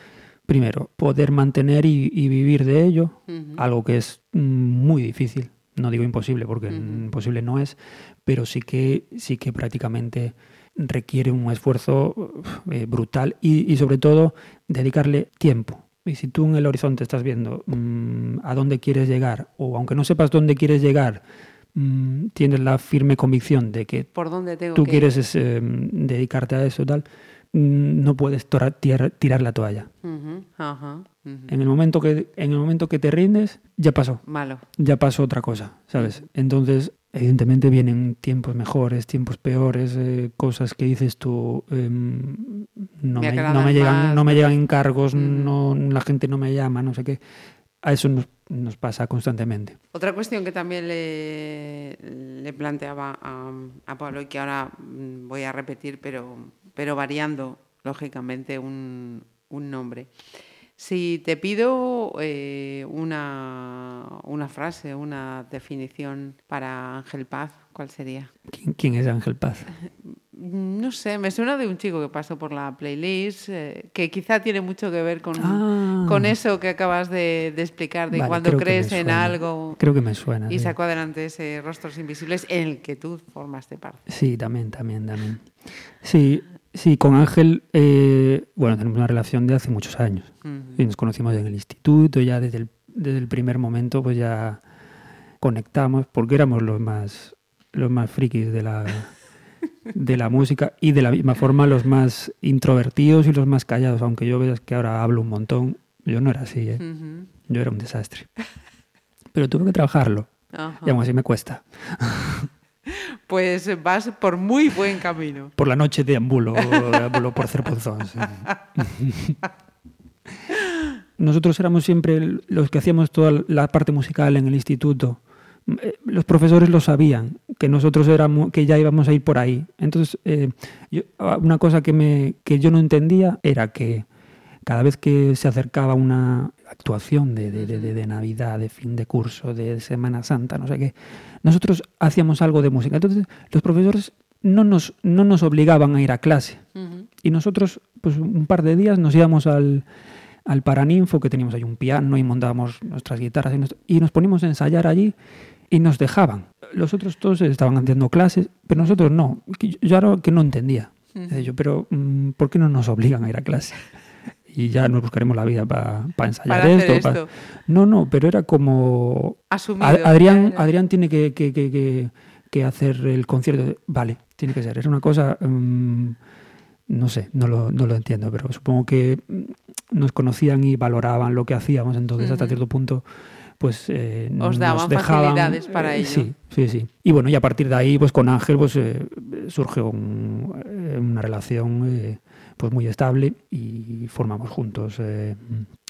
primero, poder mantener y, y vivir de ello, algo que es mm, muy difícil. No digo imposible, porque imposible no es, pero sí que, sí que prácticamente requiere un esfuerzo eh, brutal y, y sobre todo dedicarle tiempo. Y si tú en el horizonte estás viendo mm, a dónde quieres llegar, o aunque no sepas dónde quieres llegar, mm, tienes la firme convicción de que ¿Por dónde tengo tú que quieres es, eh, dedicarte a eso tal, mm, no puedes tirar, tirar la toalla. En el momento que en el momento que te rindes, ya pasó, Malo. ya pasó otra cosa, ¿sabes? Entonces, evidentemente vienen tiempos mejores, tiempos peores, eh, cosas que dices tú, em, no, Me ha me, quedado no me llegan, más, no me llegan encargos, no, la gente no me llama, no sé qué. A eso nos, nos pasa constantemente. Otra cuestión que también le, le planteaba a, a Pablo y que ahora mm, voy a repetir, pero, pero variando, lógicamente, un, un nombre. Si te pido eh, una, una frase, una definición para Ángel Paz, ¿cuál sería? ¿Quién, quién es Ángel Paz? Mm, No sé, me suena de un chico que pasó por la playlist, eh, que quizá tiene mucho que ver con, Ah. con eso que acabas de, de explicar, de Vale, cuando crees en algo Creo que me suena. y sí. sacó adelante ese Rostros Invisibles en el que tú formaste parte. Sí, también, también, también. Sí, sí, con Ángel, eh, bueno, tenemos una relación de hace muchos años. Y nos conocimos en el instituto, ya desde el, desde el primer momento, pues ya conectamos, porque éramos los más, los más frikis de la, de la música y de la misma forma los más introvertidos y los más callados, aunque yo veas que ahora hablo un montón, yo no era así, ¿eh? Yo era un desastre. Pero tuve que trabajarlo, Ajá. y aún así me cuesta. Pues vas por muy buen camino. Por la noche deambulo, deambulo por Cerponzón. sí. Nosotros éramos siempre los que hacíamos toda la parte musical en el instituto. Eh, Los profesores lo sabían, que nosotros éramos, que ya íbamos a ir por ahí. Entonces, eh, una cosa que, me, que yo no entendía era que cada vez que se acercaba una actuación de Navidad, de fin de curso, de Semana Santa, no sé qué, nosotros hacíamos algo de música. Entonces, los profesores no nos, no nos obligaban a ir a clase. Y nosotros, pues un par de días nos íbamos al, al Paraninfo, que teníamos ahí un piano y montábamos nuestras guitarras y nos, y nos poníamos a ensayar allí y nos dejaban. Los otros todos estaban haciendo clases, pero nosotros no. Yo- Yo ahora que no entendía. Decía yo, pero mm, ¿por qué no nos obligan a ir a clase? Y ya nos buscaremos la vida para ensayar Para hacer esto. pa-. No, no, pero era como... Asumido. Adrián. Adrián tiene que, que- que- que- que hacer el concierto. Vale, tiene que ser. Es una cosa, mm, no sé, no lo, no lo entiendo, pero supongo que mm, nos conocían y valoraban lo que hacíamos, entonces hasta cierto punto pues eh, Os nos daban dejaban, facilidades para eh, ello. Sí, sí, sí. Y bueno, y a partir de ahí, pues con Ángel pues eh, surgió un- eh, una relación pues muy estable y formamos juntos eh,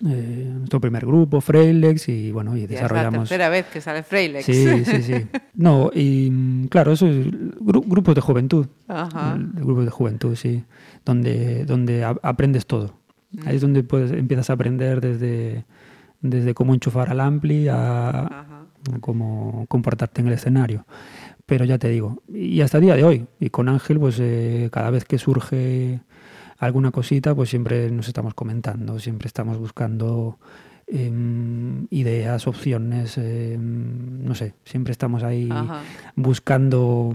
eh, nuestro primer grupo, Freilex, y bueno, y Ya es la desarrollamos... tercera vez que sale Freilex. Sí, sí, sí. No, y mm, claro, eso es gru- grupos de juventud. Ajá. El grupo de juventud, sí. Donde, donde aprendes todo. Ahí es donde puedes, empiezas a aprender desde, desde cómo enchufar al ampli a, Ajá. a cómo comportarte en el escenario. Pero ya te digo, y hasta el día de hoy, y con Ángel, pues eh, cada vez que surge alguna cosita, pues siempre nos estamos comentando, siempre estamos buscando em, ideas, opciones, em, no sé, siempre estamos ahí Ajá. buscando,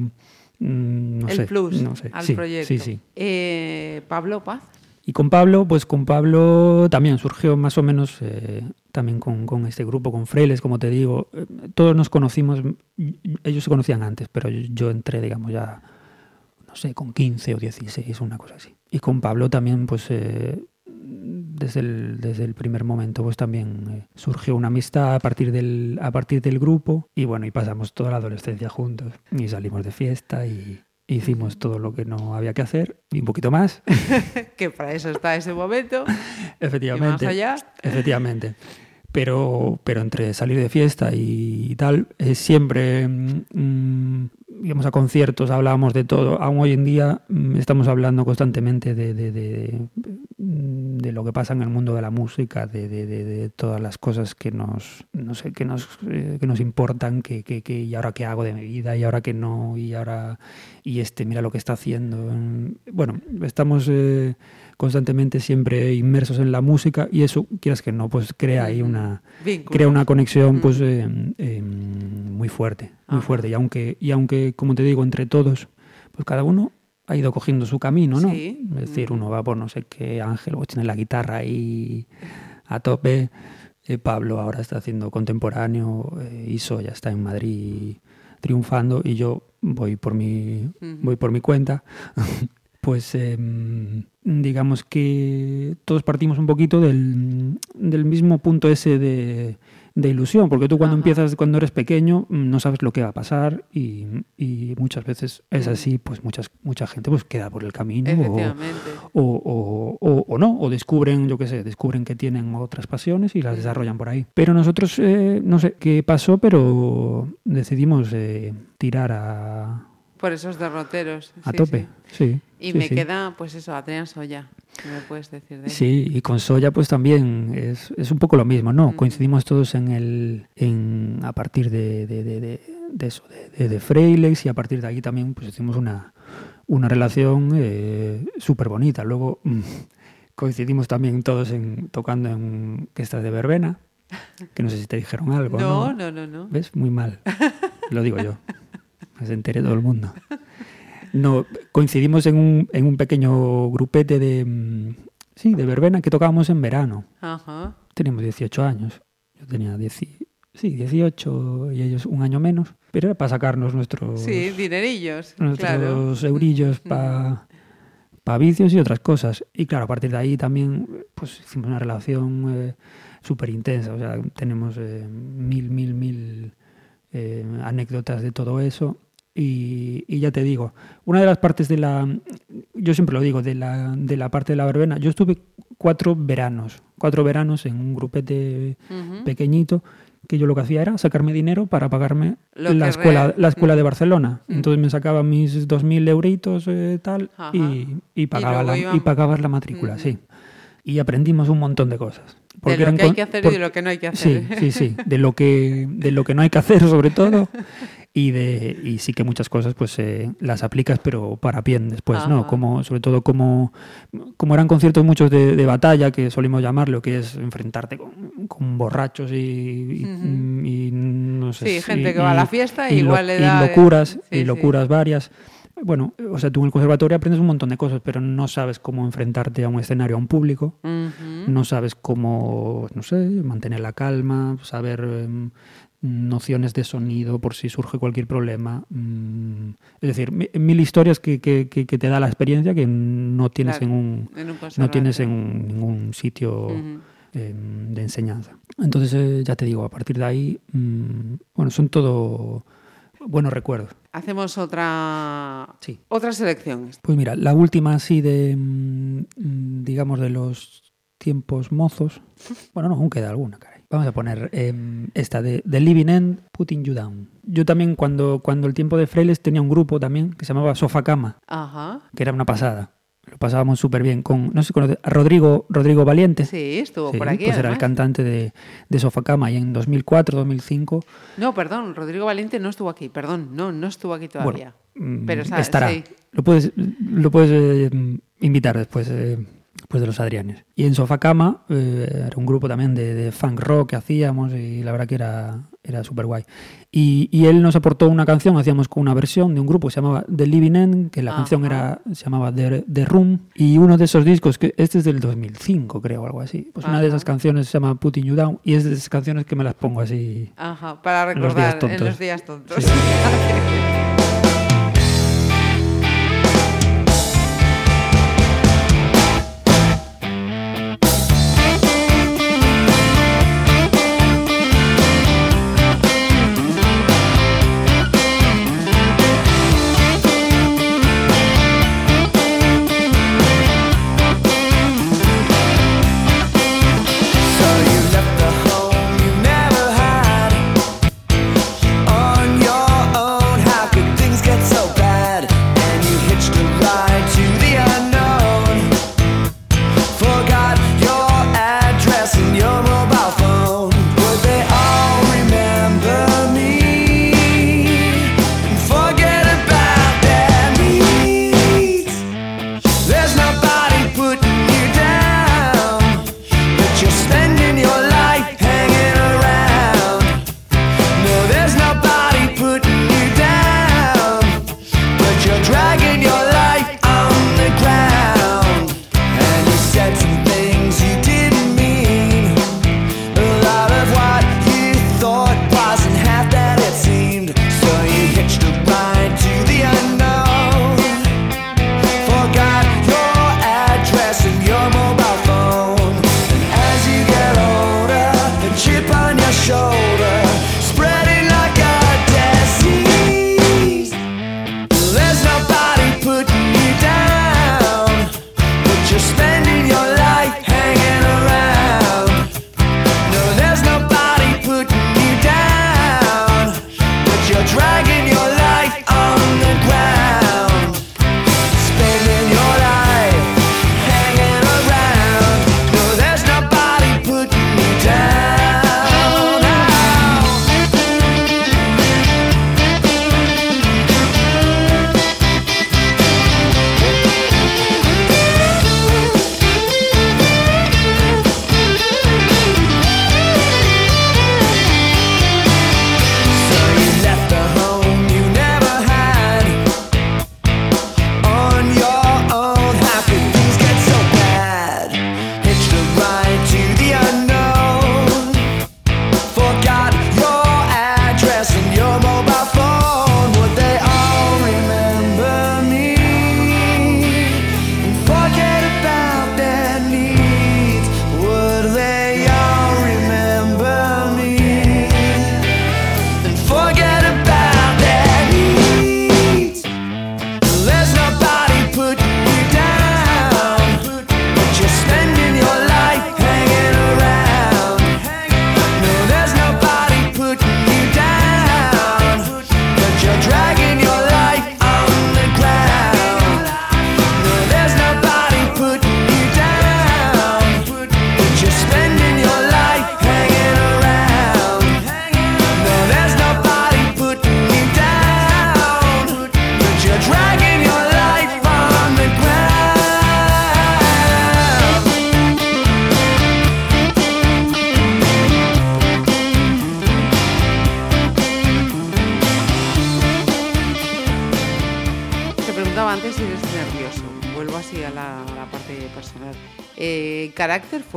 mm, no el sé, plus no sé, al sí, proyecto. sí, sí. Eh, Pablo Paz. Y con Pablo, pues con Pablo también surgió más o menos, eh, también con, con este grupo, con Freiles, como te digo, eh, todos nos conocimos, ellos se conocían antes, pero yo, yo entré, digamos, ya, no sé, con 15 o 16, una cosa así. Y con Pablo también, pues, eh, desde, el, desde el primer momento, pues también eh, surgió una amistad a partir, del, a partir del grupo, y bueno, y pasamos toda la adolescencia juntos, y salimos de fiesta, y hicimos todo lo que no había que hacer, y un poquito más. que para eso está ese momento. Efectivamente. Y más allá. Efectivamente. Pero, pero entre salir de fiesta y tal, eh, siempre mm, mm, íbamos a conciertos, hablábamos de todo. Aún hoy en día mm, estamos hablando constantemente de, de, de- de lo que pasa en el mundo de la música, de, todas las cosas que nos, no sé, que nos, eh, que nos importan, que, que, que- y ahora qué hago de mi vida, y ahora que no, y ahora, y este, mira lo que está haciendo. Mm, Bueno, estamos eh, constantemente siempre inmersos en la música y eso, quieras que no, pues crea ahí una, Vínculos. crea una conexión pues eh, eh, muy fuerte, muy Ajá. fuerte. Y aunque, y aunque, como te digo, entre todos, pues cada uno ha ido cogiendo su camino, ¿no? Sí. Es decir, uno va por no sé qué Ángel, o tiene la guitarra ahí a tope. eh, Pablo ahora está haciendo contemporáneo, eh, Iso ya está en Madrid triunfando y yo voy por mi, voy por mi cuenta. pues em, digamos que todos partimos un poquito del, del mismo punto ese de, de ilusión, porque tú cuando Ajá. empiezas, cuando eres pequeño, mm, no sabes lo que va a pasar y, y muchas veces es así, pues muchas, mucha gente pues queda por el camino o, o- o- o no, o descubren, yo qué sé, descubren que tienen otras pasiones y las desarrollan por ahí. Pero nosotros, eh, no sé qué pasó, pero decidimos eh, tirar a, Por esos derroteros. a sí, tope. Sí. sí. Y sí, me queda, pues eso, Adrián Soya. ¿Qué me puedes decir de él? Sí, y con Soya pues también es, es un poco lo mismo, ¿no? Coincidimos todos en el en a partir de, de, de- de- eso, de, Freilex y a partir de ahí también pues hicimos una, una relación eh, súper bonita. Luego mm, coincidimos también todos en tocando en Orquestas de Verbena, que no sé si te dijeron algo, ¿no? No, no, no, no. ¿Ves? Muy mal. Lo digo yo. Que se entere todo el mundo. No, coincidimos en un, en un pequeño grupete de, mm, sí, de verbena que tocábamos en verano. Ajá. Teníamos 18 años. Yo tenía 10, sí, 18 y ellos un año menos. Pero era para sacarnos nuestros, Sí, dinerillos. nuestros Claro. eurillos para vicios y otras cosas. Y claro, a partir de ahí también pues hicimos una relación súper intensa. O sea, tenemos eh, mil, mil, mil eh, anécdotas de todo eso. Y, y ya te digo, una de las partes de la, yo siempre lo digo, de la, de la parte de la verbena, yo estuve cuatro veranos, cuatro veranos en un grupete Ujú. pequeñito, que yo lo que hacía era sacarme dinero para pagarme Lo la escuela, la escuela de Mm. Barcelona. Mm. Entonces me sacaba mis 2.000 euritos eh, tal y, y pagaba luego la, y pagabas la matrícula, sí. Y aprendimos un montón de cosas. De lo que hay que hacer y de lo que no hay que Sí, hacer. sí, sí. De lo que, de lo que no hay que hacer, sobre todo. Y de y sí que muchas cosas pues eh, las aplicas, pero para bien después, Ajá. ¿no? Como, sobre todo como, como eran conciertos muchos de, de batalla, que solimos llamarlo, que es enfrentarte con, con borrachos y, y- no sé. Sí, gente que va a la fiesta y igual lo- le da... Y locuras, sí, y sí. locuras varias. Bueno, o sea, tú en el conservatorio aprendes un montón de cosas, pero no sabes cómo enfrentarte a un escenario, a un público. No sabes cómo, no sé, mantener la calma, saber em, nociones de sonido por si surge cualquier problema. Mm, es decir, mi- mil historias que, que- que- que te da la experiencia que no tienes Claro, en un en un no tienes en ningún sitio em, de enseñanza. Entonces, eh, ya te digo, a partir de ahí, mm, bueno, son todo buenos recuerdos. Hacemos otra... Sí. Otra selección. Pues mira, la última así de, mm, digamos, de los tiempos mozos. Bueno, no, aún queda alguna, caray. Vamos a poner em, esta de The Living End, Putting You Down. Yo también cuando, cuando el tiempo de Freiles tenía un grupo también que se llamaba Sofá Cama, Ajá. que era una pasada. Lo pasábamos súper bien con, no sé a Rodrigo, Rodrigo Valiente. Sí, estuvo Sí, por aquí. Pues era el además. cantante de, de Sofacama y en 2004, 2005 No, perdón, Rodrigo Valiente no estuvo aquí, perdón, no, no estuvo aquí todavía. mm, Pero estará. sí. Lo puedes, lo puedes eh, invitar después, eh, después de los Adrianes. Y en Sofacama eh, era un grupo también de, de funk rock que hacíamos y la verdad que era, era súper guay. Y, y él nos aportó una canción, hacíamos con una versión de un grupo que se llamaba The Living End, que la Ajá. canción era, se llamaba The, The Room. Y uno de esos discos, que este es del 2005 creo, o algo así. Pues una de Ajá. esas canciones se llama Putting You Down y es de esas canciones que me las pongo así Ajá, para En los días recordar en tontos. los días tontos. Sí.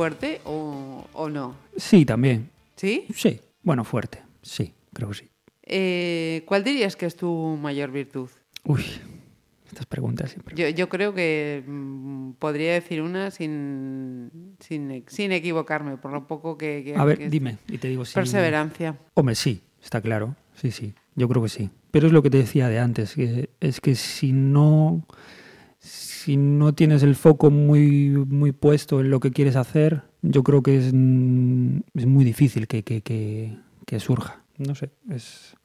fuerte o, o no? Sí, también. ¿Sí? Sí, bueno, fuerte. Sí, creo que sí. Eh, ¿Cuál dirías que es tu mayor virtud? Uy, estas preguntas siempre. Yo, yo creo que mm, podría decir una sin, sin, sin equivocarme, por lo poco que... que- A ver, que- dime, y te digo si... Perseverancia. Hombre, sí, está claro. Sí, sí, yo creo que sí. Pero es lo que te decía de antes, que es que si no, si no tienes el foco muy, muy puesto en lo que quieres hacer, yo creo que es, mm, es muy difícil que, que, que- surja. No sé, es,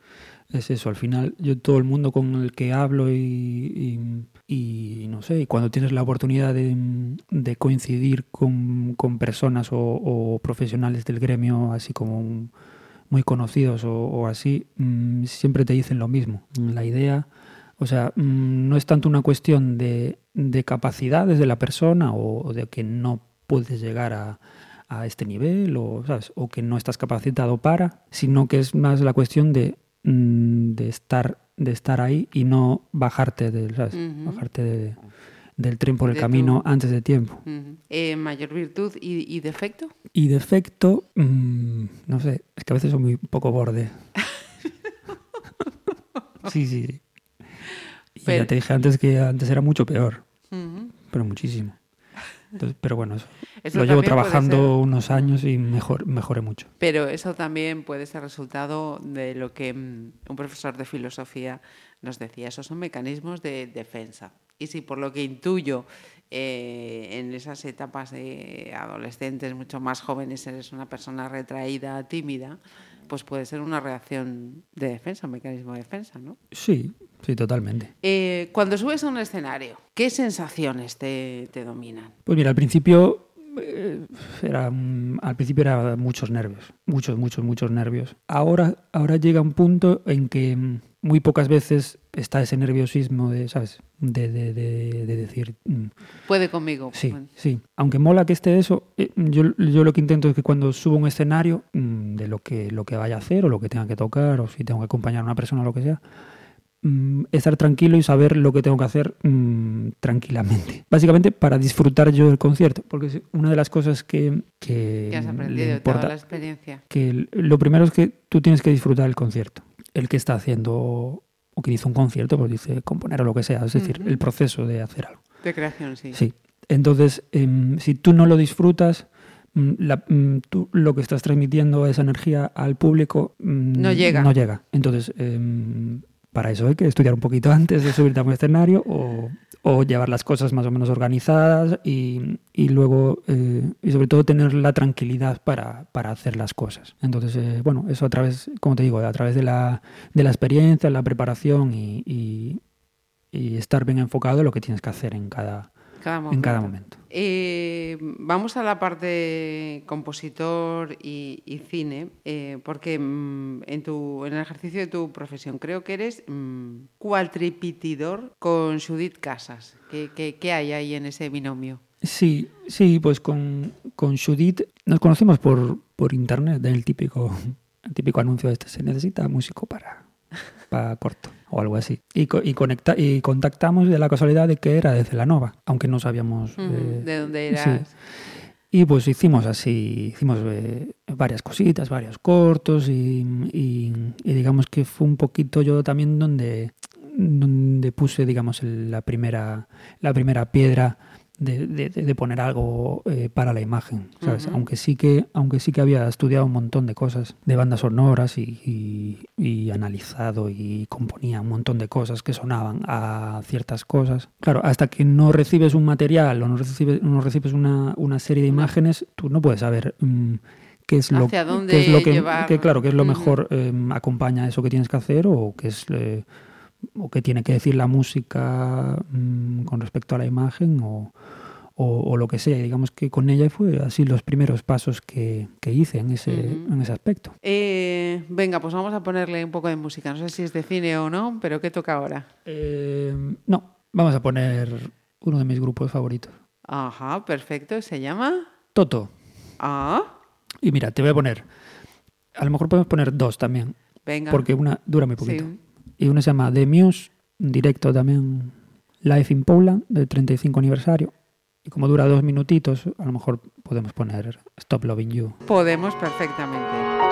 es eso. Al final, yo todo el mundo con el que hablo y, y, no sé, y cuando tienes la oportunidad de, de coincidir con, con personas o, profesionales del gremio, así como muy conocidos o, o así, mm, siempre te dicen lo mismo. La idea, o sea, mm, no es tanto una cuestión de, de capacidades de la persona o, o de que no puedes llegar a, a este nivel o, ¿sabes? o que no estás capacitado para, sino que es más la cuestión de, mm, de, estar, de estar ahí y no bajarte, del, ¿sabes? Bajarte de- del tren por el De camino tu- antes de tiempo. Eh, mayor virtud y, y defecto. Y defecto, mm, no sé, es que a veces soy muy poco borde. sí, sí. sí. Pero- ya te dije antes que antes era mucho peor, Ujú. pero muchísimo. Entonces, pero bueno, eso, Eso lo llevo trabajando unos años y mejor, mejoré mucho. Pero eso también puede ser resultado de lo que mm, un profesor de filosofía nos decía. Esos son mecanismos de defensa. Y si por lo que intuyo eh, en esas etapas de adolescentes mucho más jóvenes eres una persona retraída, tímida, pues puede ser una reacción de defensa, un mecanismo de defensa, ¿no? Sí, sí, totalmente. Eh, cuando subes a un escenario, ¿qué sensaciones te, te dominan? Pues mira, al principio eh, era al principio era muchos nervios, muchos, muchos, muchos nervios. Ahora, ahora llega un punto en que mm, muy pocas veces está ese nerviosismo de, ¿sabes? De, de, de- de decir, mm, Puede conmigo. sí, Bueno, sí. Aunque mola que esté eso, eh, yo, yo lo que intento es que cuando subo un escenario, mm, de lo que, lo que vaya a hacer o lo que tenga que tocar o si tengo que acompañar a una persona o lo que sea, mm, estar tranquilo y saber lo que tengo que hacer tranquilamente. Básicamente para disfrutar yo del concierto, porque es una de las cosas que, que ¿Qué has aprendido de toda importa, la experiencia? que el- lo primero es que tú tienes que disfrutar del concierto. El que está haciendo o que hizo un concierto, pues dice componer o lo que sea, es decir, el proceso de hacer algo. De creación, sí. Sí. Entonces, em, si tú no lo disfrutas, mm, la- mm, tú lo que estás transmitiendo esa energía al público mm, No llega. No llega. Entonces, em, para eso hay que estudiar un poquito antes de subirte a un escenario o, llevar las cosas más o menos organizadas y, luego, eh, y sobre todo, tener la tranquilidad para, para hacer las cosas. Entonces, eh, bueno, eso a través, como te digo, a través de la, de la experiencia, la preparación y estar bien enfocado en lo que tienes que hacer en cada, Cada en cada momento. Eh, vamos a la parte compositor y, y cine, eh, porque mm, en, tu, en el ejercicio de tu profesión creo que eres mm, cuatripitidor con Judith Casas. ¿Qué, qué, qué hay ahí en ese binomio? Sí, sí, pues con, con Judith nos conocimos por, por internet, del típico, el típico anuncio de este, se necesita músico para, para corto o algo así. Y, co- y, conecta, y contactamos de la casualidad de que era de Celanova, aunque no sabíamos... Eh, ¿De dónde sí. eras? Y pues hicimos así, hicimos eh, varias cositas, varios cortos y, y- y digamos que fue un poquito yo también donde, donde puse, digamos, el- la primera, la primera piedra de, de- de poner algo eh, para la imagen, ¿sabes? Aunque, sí que, aunque sí que había estudiado un montón de cosas de bandas sonoras y, y- y analizado y componía un montón de cosas que sonaban a ciertas cosas. Claro, hasta que no recibes un material o no recibes, no recibes una, una serie de imágenes, tú no puedes saber mm, qué es lo, qué es lo que, que, claro, qué es lo mejor eh, acompaña a eso que tienes que hacer o qué es eh, o qué tiene que decir la música mm, con respecto a la imagen o, o, o lo que sea. Y digamos que con ella fue así los primeros pasos que, que hice en ese, Ujú. en ese aspecto. Eh, venga, pues vamos a ponerle un poco de música. No sé si es de cine o no, pero ¿qué toca ahora? Eh, no, vamos a poner uno de mis grupos favoritos. Ajá, perfecto. ¿Se llama? Toto. Ah, Y mira, te voy a poner, a lo mejor podemos poner dos también, venga. porque una dura muy poquito. Sí. Y uno se llama The Muse, directo también, Life in Poland, del 35 aniversario. Y como dura dos minutitos, a lo mejor podemos poner Stop Loving You. Podemos perfectamente.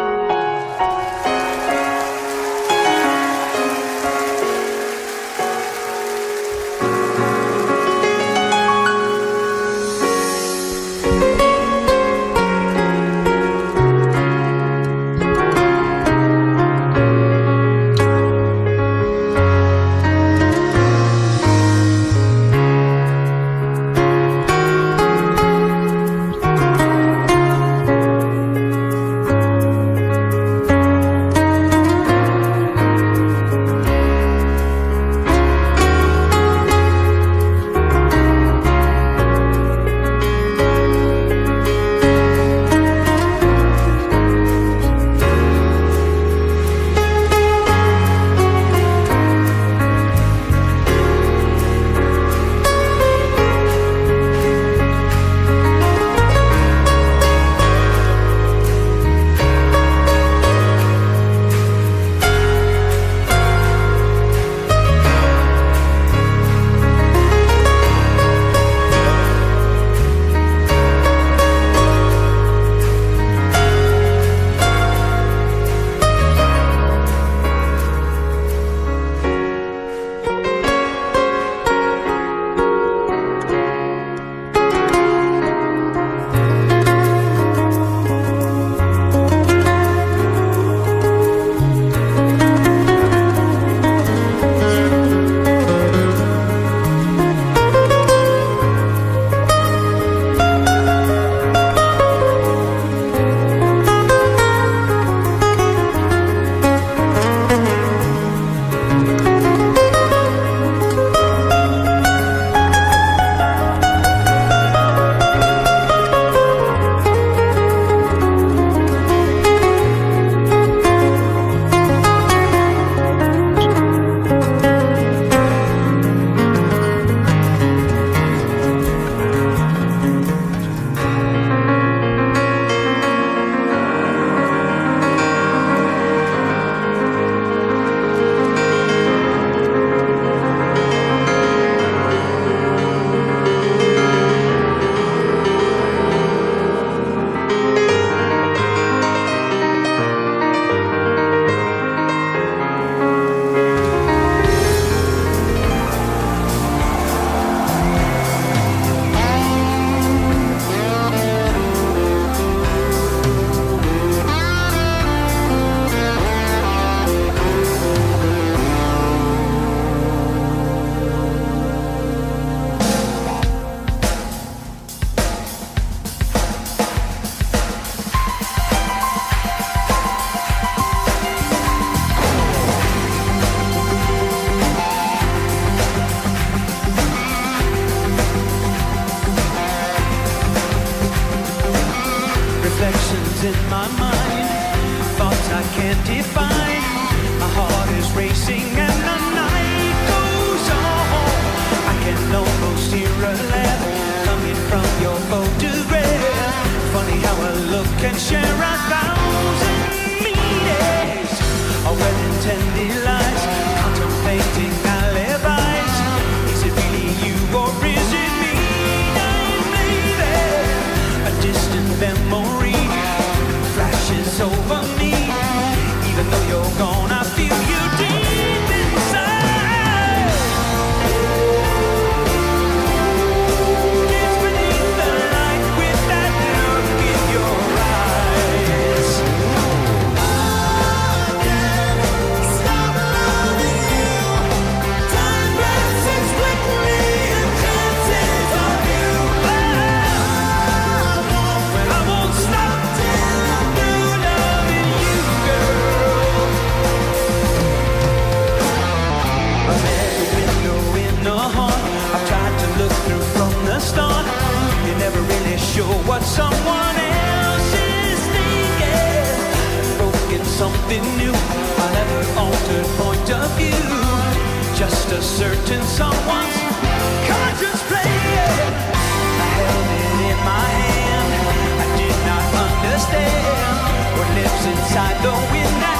can share our what someone else is thinking. Broken something new, an ever altered point of view. Just a certain someone's conscience playing. I held it in my hand. I did not understand what lives inside the wind.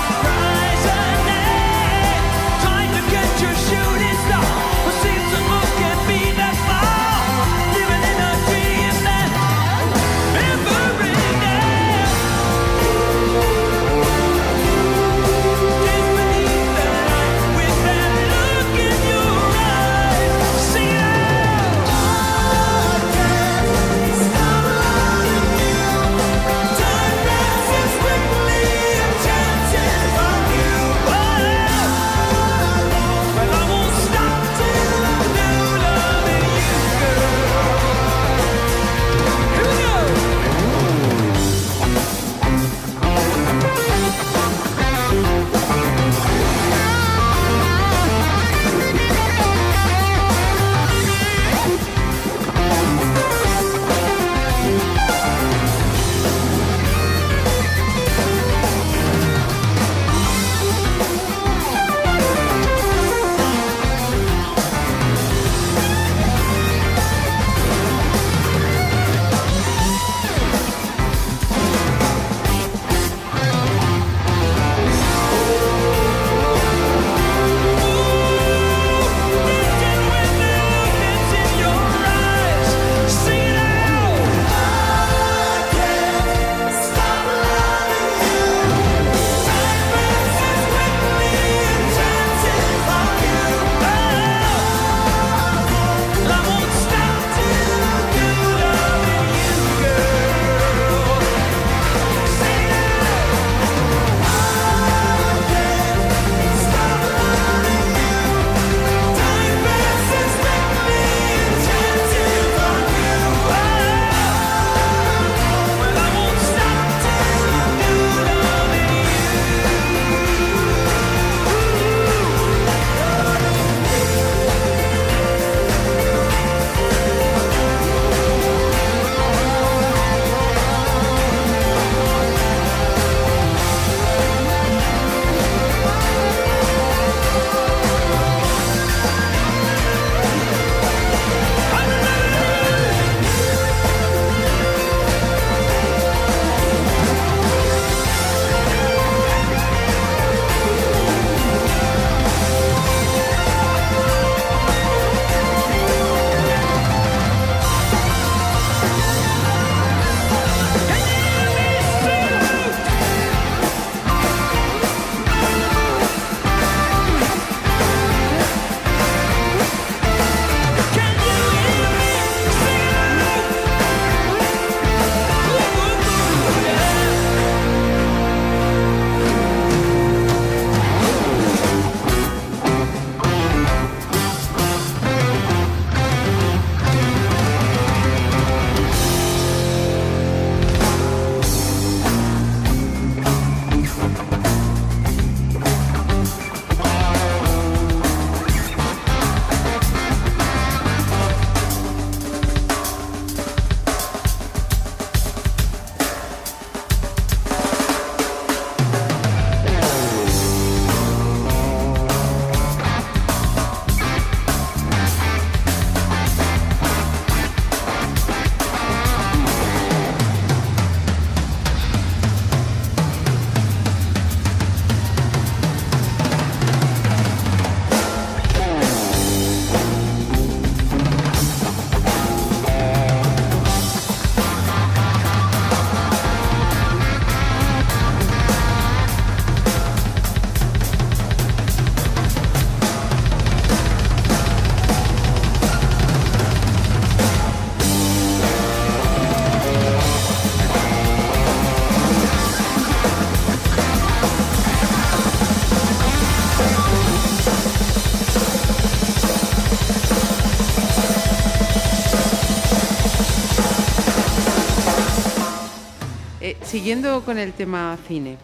Siguiendo con el tema cine,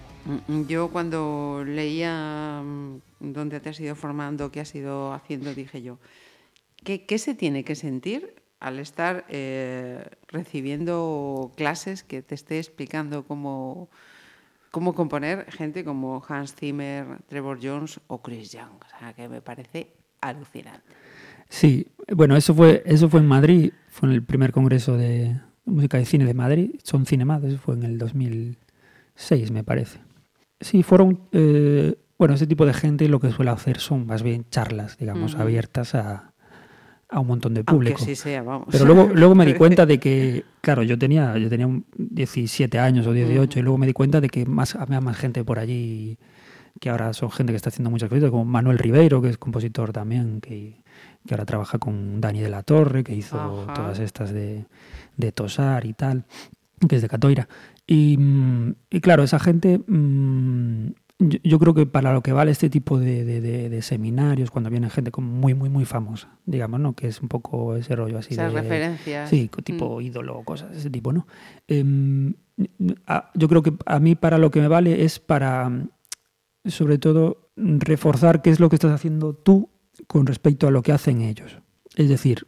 mm, yo cuando leía mm, dónde te has ido formando, qué has ido haciendo, dije yo, ¿qué, se tiene que sentir al estar eh, recibiendo clases que te esté explicando cómo, cómo componer gente como Hans Zimmer, Trevor Jones o Chris Young? O sea, que me parece alucinante. Sí, bueno, eso fue, eso fue en Madrid, fue en el primer congreso de música de cine de Madrid, son Cinemad, eso fue en el 2006, me parece. Sí, fueron, eh, bueno, ese tipo de gente lo que suele hacer son más bien charlas, digamos, abiertas a, a un montón de Aunque público. sí sea, vamos. Pero luego, luego me di cuenta de que, claro, yo tenía, yo tenía un 17 años o 18 y luego me di cuenta de que más, había más gente por allí que ahora son gente que está haciendo muchas cosas, como Manuel Ribeiro, que es compositor también, que, que ahora trabaja con Dani de la Torre, que hizo Ajá. todas estas de, de Tosar y tal, que es de Catoira. Y, mm, y claro, esa gente, mm, yo, yo creo que para lo que vale este tipo de, de- de- de seminarios, cuando viene gente como muy, muy, muy famosa, digamos, ¿no? Que es un poco ese rollo así Esas de... referencias. Sí, tipo ídolo, cosas de ese tipo, ¿no? Em, a- yo creo que a mí para lo que me vale es para, mm, sobre todo, reforzar qué es lo que estás haciendo tú con respecto a lo que hacen ellos. Es decir,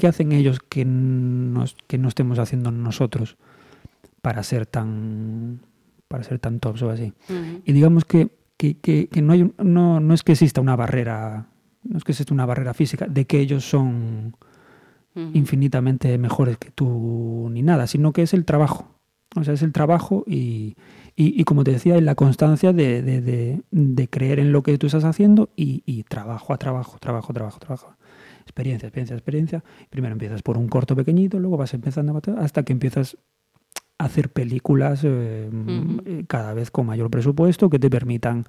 ¿qué hacen ellos que, nos, que no estemos haciendo nosotros para ser tan para ser tan tops o así? Y digamos que, que, que- que no, hay, no, no es que exista una barrera, no es que exista una barrera física de que ellos son infinitamente mejores que tú ni nada, sino que es el trabajo. O sea, es el trabajo y, y, y como te decía, es la constancia de, de- de- de creer en lo que tú estás haciendo y, y trabajo a trabajo, trabajo, trabajo, trabajo. Experiencia, experiencia, experiencia. Primero empiezas por un corto pequeñito, luego vas empezando a- hasta que empiezas a hacer películas eh, eh, cada vez con mayor presupuesto que te permitan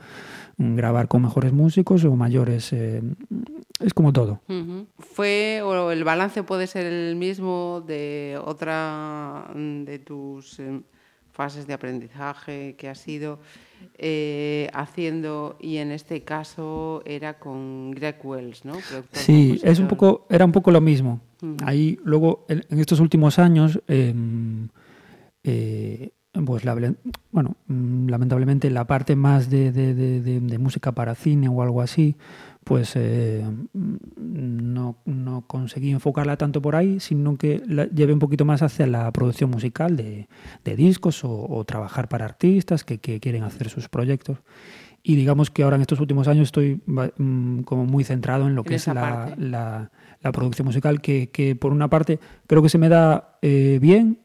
mm, grabar con mejores músicos o mayores... eh, es como todo. Fue, o el balance puede ser el mismo de otra de tus em, fases de aprendizaje que has ido eh, haciendo, y en este caso era con Greg Wells, ¿no? Productor, Sí, es un poco, era un poco lo mismo. Ahí luego, en en estos últimos años, em, eh, pues la- bueno, mm, lamentablemente la parte más de, de- de- de- de música para cine o algo así, pues eh, no, no conseguí enfocarla tanto por ahí, sino que la llevé un poquito más hacia la producción musical de, de discos o, o trabajar para artistas que, que quieren hacer sus proyectos. Y digamos que ahora en estos últimos años estoy mm, como muy centrado en lo En que es la- la producción musical, que, que por una parte creo que se me da eh, bien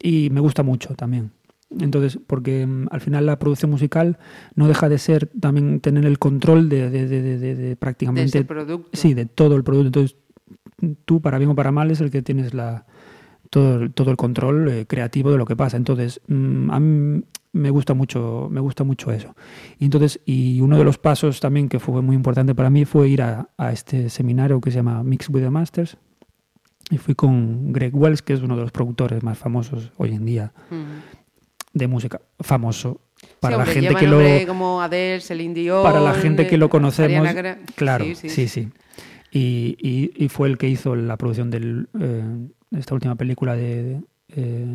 y me gusta mucho también. Entonces, porque mm, al final la producción musical no deja de ser también tener el control de, de- de- de- prácticamente ese producto. Sí, de todo el producto. Entonces, tú, para bien o para mal, es el que tienes la, todo, el- todo el control eh, creativo de lo que pasa. Entonces, mm, a mí me gusta mucho, me gusta mucho eso. Y entonces, y uno de los pasos también que fue muy importante para mí fue ir a, a este seminario que se llama Mix with the Masters. Y fui con Greg Wells, que es uno de los productores más famosos hoy en día. De música. Famoso para Sí, la gente que lo como Adele, Celine Dion, para la gente que lo eh, conocemos. Ariana Claro, Sí, sí, sí. sí. Y, y- y fue el que hizo la producción de esta última película de, de, eh,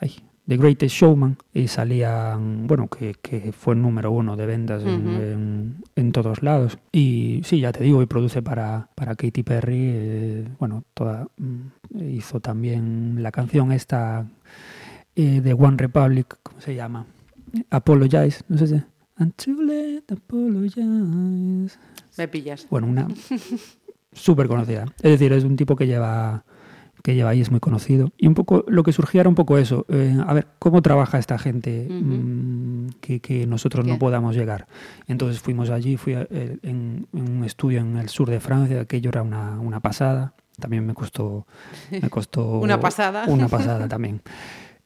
ay, The Greatest Showman. Y salían, bueno, que, que fue número uno de ventas en, Ujú. en- en todos lados. Y sí, ya te digo, y produce para, para Katy Perry. eh, bueno, toda mm, hizo también la canción esta eh, de One Republic, ¿cómo se llama? Apologize, no sé si. Too late, apologize. Me pillas. Bueno, una súper conocida. Es decir, es un tipo que lleva que lleva ahí, es muy conocido. Y un poco lo que surgía era un poco eso. eh, a ver, ¿cómo trabaja esta gente mm, que, que nosotros no podamos llegar? Entonces fuimos allí, fui a- eh, en, en un estudio en el sur de Francia, aquello era una, una pasada. También me costó, me costó Una pasada. Una pasada también.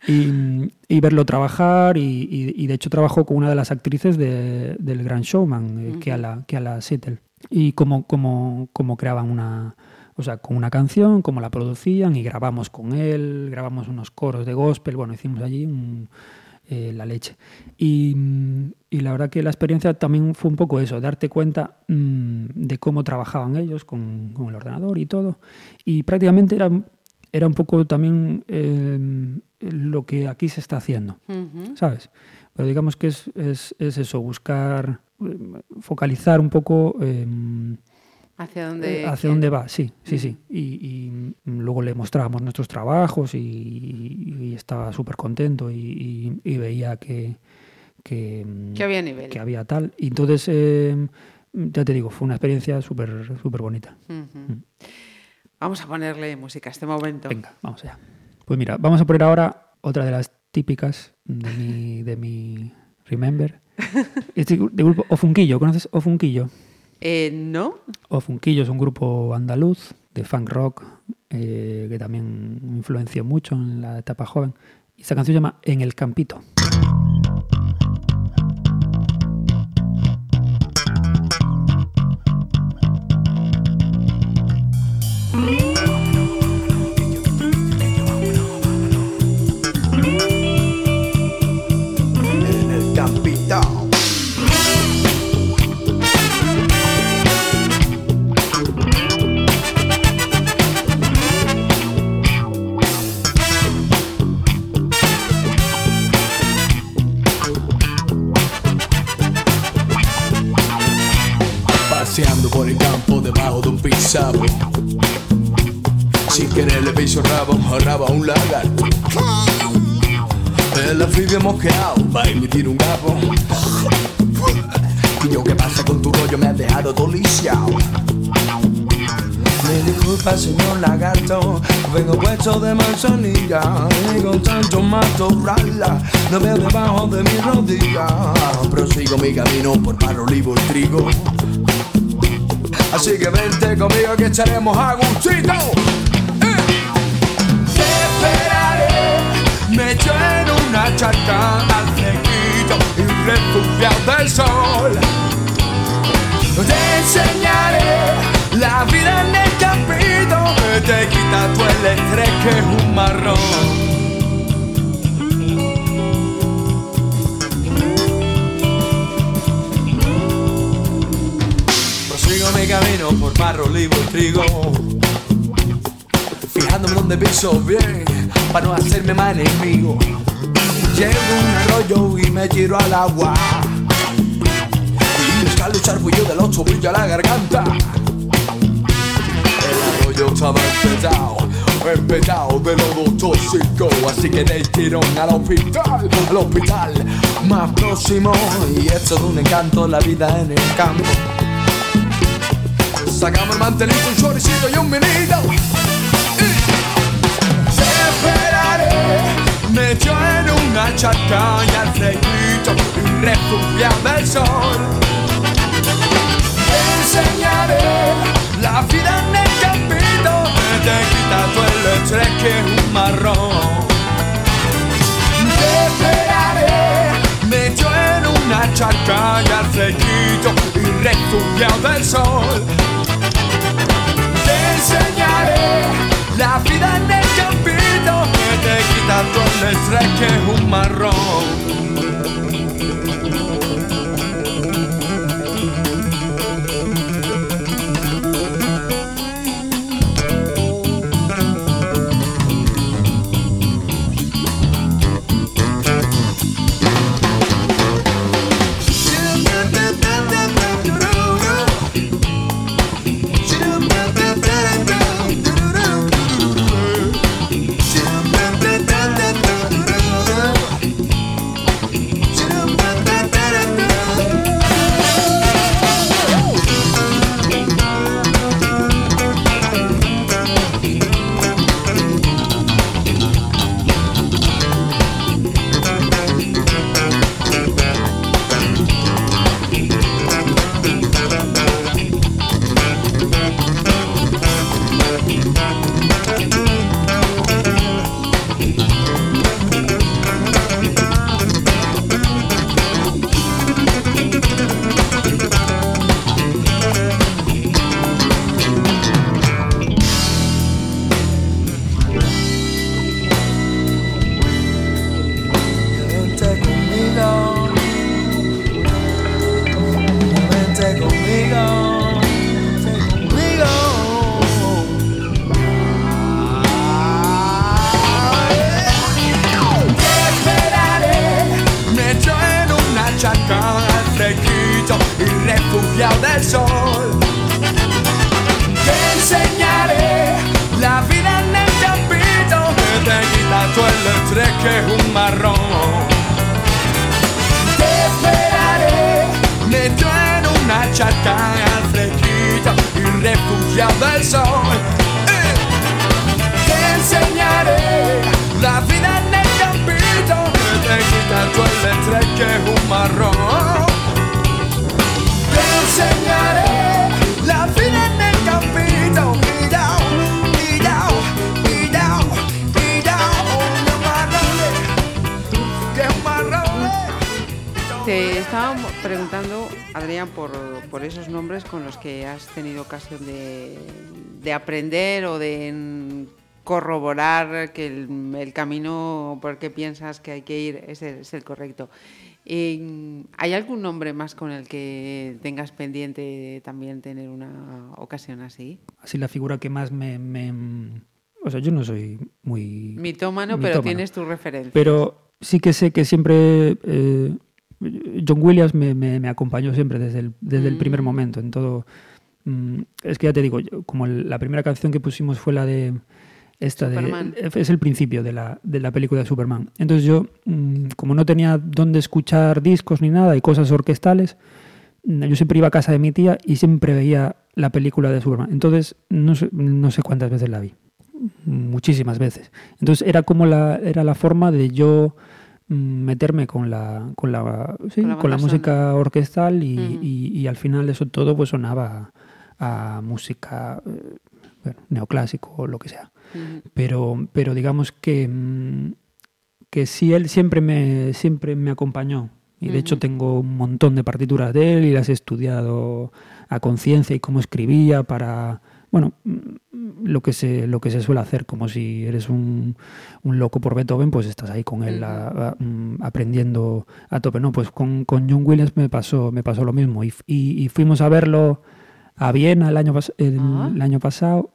Y, y verlo trabajar y, y- de hecho trabajó con una de las actrices de- del Gran Showman, eh, que a la que a la Settle. Y cómo, cómo, cómo creaban una, o sea, con una canción, cómo la producían y grabamos con él, grabamos unos coros de gospel, bueno, hicimos allí un- eh, la leche. Y, y la verdad que la experiencia también fue un poco eso, darte cuenta mm, de cómo trabajaban ellos con, con el ordenador y todo. Y prácticamente era, era un poco también eh, lo que aquí se está haciendo. ¿sabes? Pero digamos que es, es- es eso, buscar, eh, focalizar un poco eh, ¿Hacia dónde? eh, hacia dónde va, sí, sí, sí. Y, y, luego le mostrábamos nuestros trabajos y, y estaba súper contento y, veía que, que, Que había nivel. que había tal. Y entonces, eh, ya te digo, fue una experiencia súper súper bonita. Vamos a ponerle música a este momento. Venga, vamos allá. Pues mira, vamos a poner ahora otra de las típicas de mi, de mi Remember. Este de grupo Ofunquillo, ¿conoces Ofunquillo? Eh, ¿No? Ofunquillo es un grupo andaluz de funk rock eh, que también influenció mucho en la etapa joven. Y esta canción se llama En el Campito. En le piso rabo, rabo a un lagarto. El anfibio mosqueado va a emitir un gapo. Y yo, ¿qué pasa con tu rollo? Me has dejado doliciado. Me disculpa, señor lagarto. Vengo puesto de manzanilla. Y con tanto matorral, no veo debajo de mi rodilla. Prosigo mi camino por par olivo y trigo. Así que vente conmigo que echaremos a gustito. Me echo en una charca al flequillo y refugiado del sol. Te enseñaré la vida en el campito que te quita tu estrés que es un marrón. Prosigo mi camino por barro, olivo y trigo Fijándome donde piso bien Para no hacerme más enemigo. Llego un arroyo y me tiro al agua. Y buscar luchar yo del ocho brillo a la garganta. El arroyo estaba empezado Empezado de lodo tóxico Así que del tirón al hospital Al hospital más próximo. Y esto de un encanto la vida en el campo. Sacamos el mantelito, un choricito y un vinito. Te esperaré, me echo en una charca y al fresquito y refugiado del sol. Enseñaré la vida en el campito que te quita el estrés que un marrón. Esperaré, me en una charca y al fresquito y refugiado del sol. Te enseñaré la vida en el campito que te quita el estrés que. Piensas que hay que ir es el, es el correcto. Eh, ¿Hay algún nombre más con el que tengas pendiente también tener una ocasión así? Así la figura que más me... me- o sea, yo no soy muy... Mitómano, pero tienes tu referencia. Pero sí que sé que siempre eh, John Williams me, me- me acompañó siempre desde el, desde el primer Mm. momento en todo. mm, es que ya te digo, como la primera canción que pusimos fue la de esta de es el principio de la, de la película de Superman. Entonces yo, mm, como no tenía dónde escuchar discos ni nada y cosas orquestales, mm, yo siempre iba a casa de mi tía y siempre veía la película de Superman. Entonces no sé, no sé cuántas veces la vi muchísimas veces. Entonces era como la, era la forma de yo mm, meterme con la, con la, sí, Con la con la banda música orquestal y, y- y al final eso todo pues sonaba a, música eh, bueno, neoclásico o lo que sea. Pero, pero digamos que, mm, que sí, él siempre me, siempre me acompañó. Y de hecho tengo un montón de partituras de él y las he estudiado a conciencia y cómo escribía para, bueno, mm, lo que se, lo que se suele hacer, como si eres un, un loco por Beethoven, pues estás ahí con él a- a- mm, aprendiendo a tope. No, pues con, con John Williams me pasó, me pasó lo mismo. Y, y- y fuimos a verlo a Viena el año, el, Ah. el año pasado,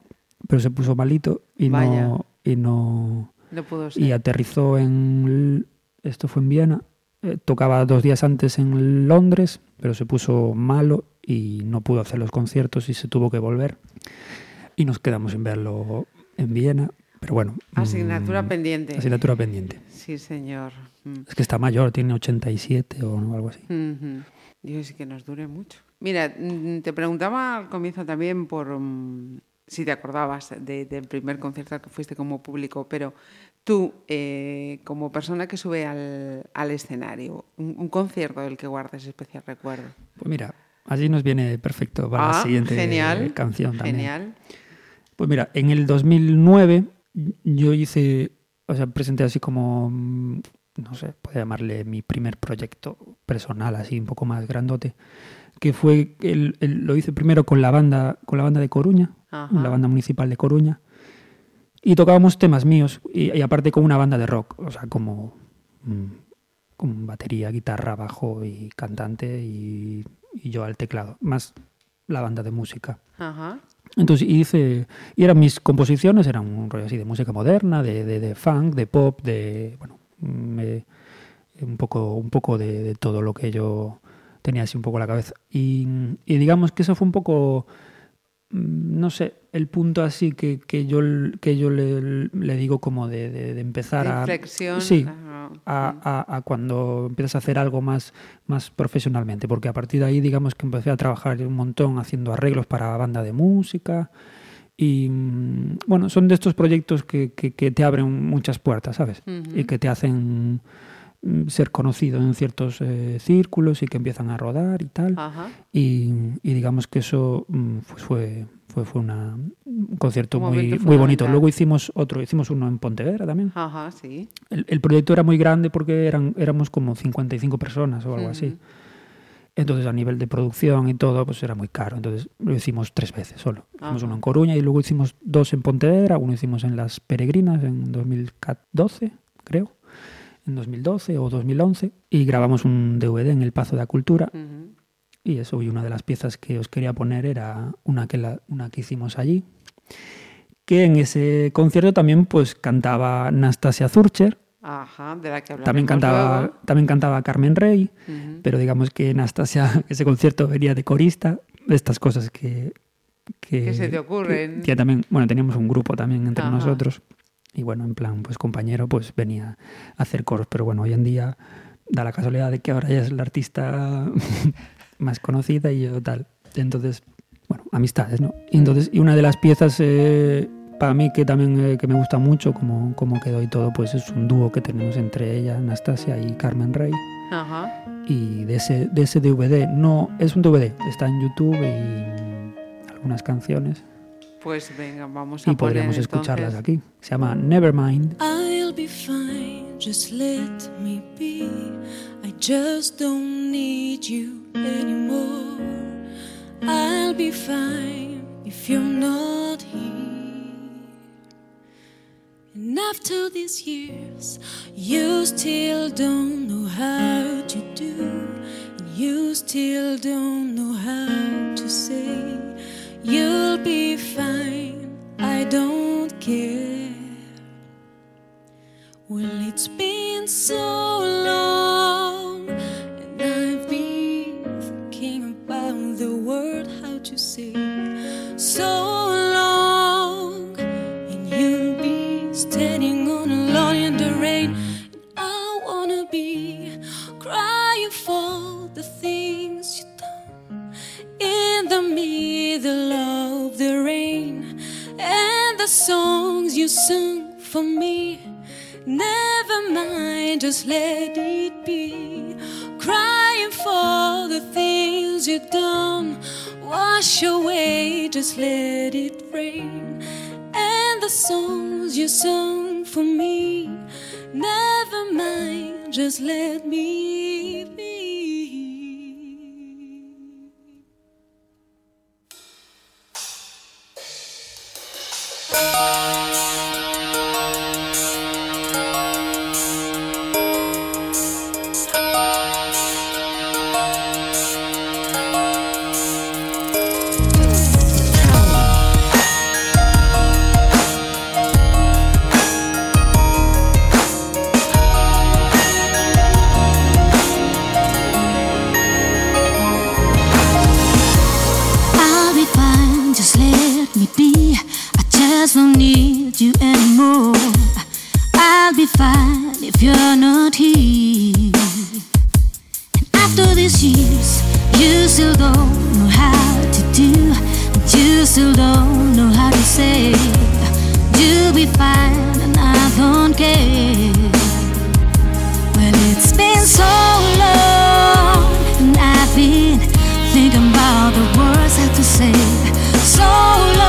pero se puso malito y Vaya. no, y no No pudo ser. y aterrizó en esto fue en Viena eh, tocaba dos días antes en Londres pero se puso malo y no pudo hacer los conciertos y se tuvo que volver y nos quedamos sin verlo en Viena pero bueno Asignatura mm, pendiente. asignatura pendiente Sí, señor. Mm. es que está mayor tiene 87 o algo así. Dios, sí que nos dure mucho. Mira, mm, te preguntaba al comienzo también por si te acordabas de- del primer concierto al que fuiste como público, pero tú, eh, como persona que sube al, al escenario, un, un concierto del que guardes especial recuerdo. pues mira allí nos viene perfecto para la Ah, siguiente genial, canción también Genial. Pues mira, en el 2009 yo hice, o sea, presenté así como, mm, no sé, puede llamarle mi primer proyecto personal, así un poco más grandote, que fue, el, el- lo hice primero con la banda, con la banda de Coruña, Ajá. la banda municipal de Coruña, y tocábamos temas míos, y, y aparte con una banda de rock, o sea, como, mm, con batería, guitarra, bajo y cantante, y, y yo al teclado, más la banda de música. Ajá. Entonces hice, y eran mis composiciones, eran un rollo así de música moderna, de, de, de funk, de pop, de, bueno, me- un poco, un poco de, de todo lo que yo tenía así un poco la cabeza. Y, y digamos que eso fue un poco, mm, no sé, el punto así que, que yo, que yo le, le digo como de, de- de empezar De a... inflexión. Sí, a, a- a cuando empiezas a hacer algo más, más profesionalmente, porque a partir de ahí digamos que empecé a trabajar un montón haciendo arreglos para banda de música y mm, bueno, son de estos proyectos que, que- que te abren muchas puertas, ¿sabes? Y que te hacen ser conocido en ciertos eh, círculos y que empiezan a rodar y tal. Y, y digamos que eso mm, pues fue, fue, fue una- un concierto Un muy, muy bonito. Luego hicimos otro, hicimos uno en Pontevedra también. Ajá, sí. El, el proyecto era muy grande porque eran, éramos como 55 personas o algo así. Ujú. Entonces, a nivel de producción y todo, pues era muy caro. Entonces, lo hicimos tres veces solo. Hicimos uno en Coruña y luego hicimos dos en Pontevedra. Uno hicimos en Las Peregrinas en 2012, creo. En 2012 o 2011. Y grabamos un DVD en el Pazo de la Cultura. Ujú. Y eso, y una de las piezas que os quería poner era una que, la- una que hicimos allí. Que en ese concierto también pues cantaba Nastasia Zurcher, Ajá, de la que También cantaba, luego. también cantaba Carmen Rey, pero digamos que Anastasia, ese concierto venía de corista, estas cosas que... Que, Que se te ocurren. que- que también, bueno, teníamos un grupo también entre Ajá. nosotros y bueno, en plan, pues compañero, pues venía a hacer coros, pero bueno, hoy en día da la casualidad de que ahora ella es la artista más conocida y yo tal. Entonces, bueno, amistades, ¿no? Y entonces, y una de las piezas eh, para mí que también eh, que me gusta mucho, como, como quedó y todo, pues es un dúo que tenemos entre ella, Anastasia y Carmen Rey. Ajá. Y de ese, de ese DVD, no, es un DVD, está en YouTube y algunas canciones. Pues venga, vamos a Y poner podríamos escucharlas entonces- aquí. Se llama Nevermind. I'll be fine, just let me be. I just don't need you anymore. I'll be fine if you're not here. And after these years, you still don't know how to do, and you still don't know how to say, You'll be fine, I don't care. Well, it's been so long, and I've been thinking about the word how to say so long, and you'll be standing you sung for me. Never mind, just let it be. Crying for the things you done. Wash away, just let it rain. And the songs you sung for me. Never mind, just let me be. Still don't know how to say. You'll be fine, and I don't care. Well, it's been so long, and I've been thinking about the words I have to say. So long,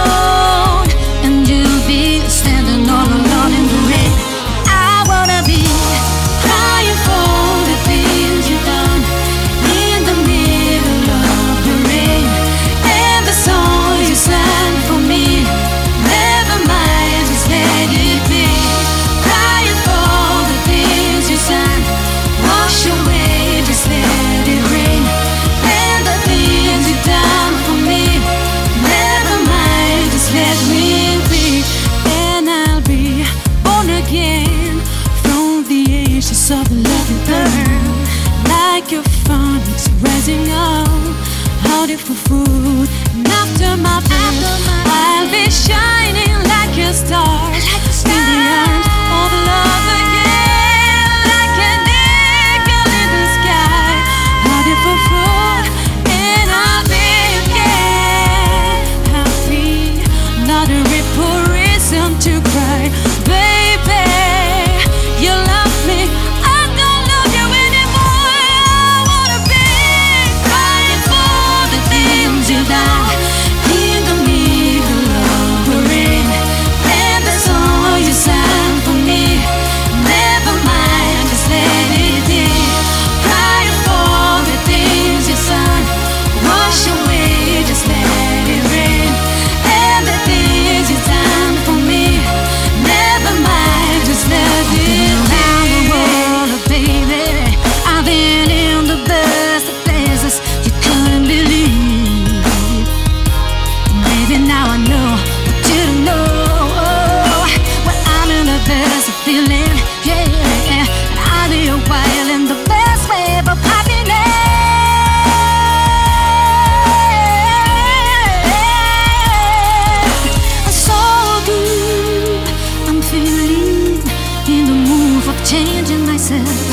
一次。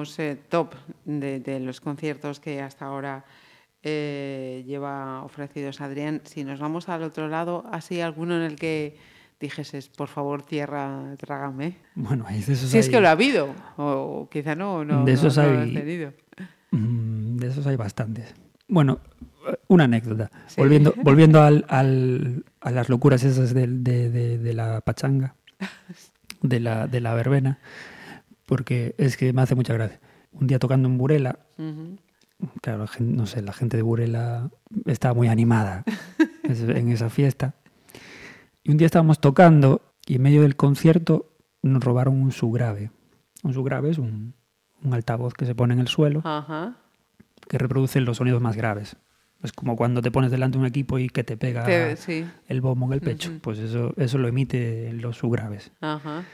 Digamos, eh, top de, de los conciertos que hasta ahora eh, lleva ofrecidos Adrián, si nos vamos al otro lado, ¿así alguno en el que dijeses, por favor, tierra, trágame? Bueno, ahí de esos Si es que lo ha habido, o quizá no, no, De no- esos no lo hay- has tenido. Mm, De esos hay bastantes. Bueno, eh, una anécdota. Sí. Volviendo, volviendo al, al- a las locuras esas de, de- de la pachanga, de la, de la verbena, porque es que me hace mucha gracia. Un día tocando en Burela, Ujú. claro, la gen- no sé, la gente de Burela estaba muy animada en esa fiesta. Y un día estábamos tocando y en medio del concierto nos robaron un subgrave. Un subgrave es un, un altavoz que se pone en el suelo Ajá. que reproduce los sonidos más graves. Es como cuando te pones delante de un equipo y que te pega Te- sí. el bombo en el pecho. Ujú. Pues eso, eso lo emite los subgraves, Ajá.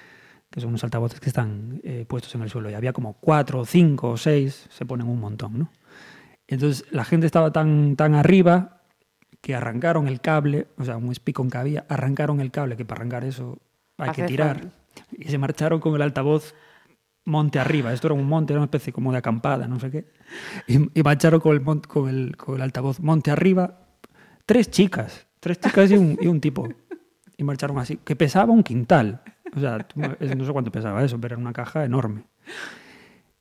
Que son unos altavoces que están eh, puestos en el suelo. Y había como cuatro, cinco o seis, se ponen un montón, ¿no? Entonces la gente estaba tan, tan arriba que arrancaron el cable, o sea, un espicón que había, arrancaron el cable, que para arrancar eso hay que tirar. falta. Y se marcharon con el altavoz monte arriba. Esto era un monte, era una especie como de acampada, no sé qué. Y, y marcharon con el, mon- con, el, con el altavoz monte arriba. Tres chicas, tres chicas y un, y un tipo. Y marcharon así, que pesaba un quintal. O sea, no sé cuánto pesaba eso, pero era una caja enorme.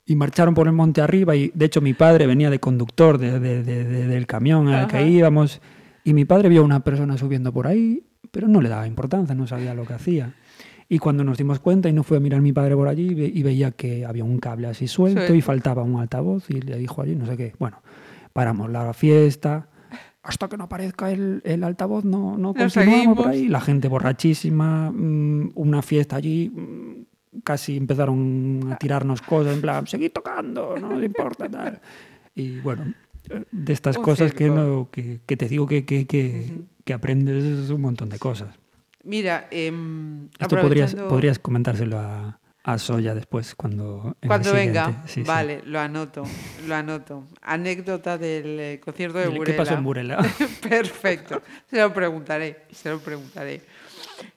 Y marcharon por el monte arriba y de hecho mi padre venía de conductor de- de- de- de- del camión el que íbamos y mi padre vio a una persona subiendo por ahí, pero no le daba importancia, no sabía lo que hacía. Y cuando nos dimos cuenta y no fue a mirar mi padre por allí y ve- y veía que había un cable así suelto Suelto. y faltaba un altavoz y le dijo allí no sé qué. Bueno, paramos la fiesta. Hasta que no aparezca el, el altavoz no, no continuamos por ahí. La gente borrachísima, mm, una fiesta allí, mm, casi empezaron a tirarnos cosas, en plan, seguid tocando, no nos importa, tal. Y bueno, eh, de estas Un cosas que, no, que, que te digo que, que, que, que aprendes un montón de cosas. Mira, em, Esto podrías, podrías comentárselo a, a Soya después cuando... Cuando venga, sí. vale, lo anoto, lo anoto. Anécdota del eh, concierto de Burela. ¿Qué pasó en Burela? Perfecto, se lo preguntaré, se lo preguntaré.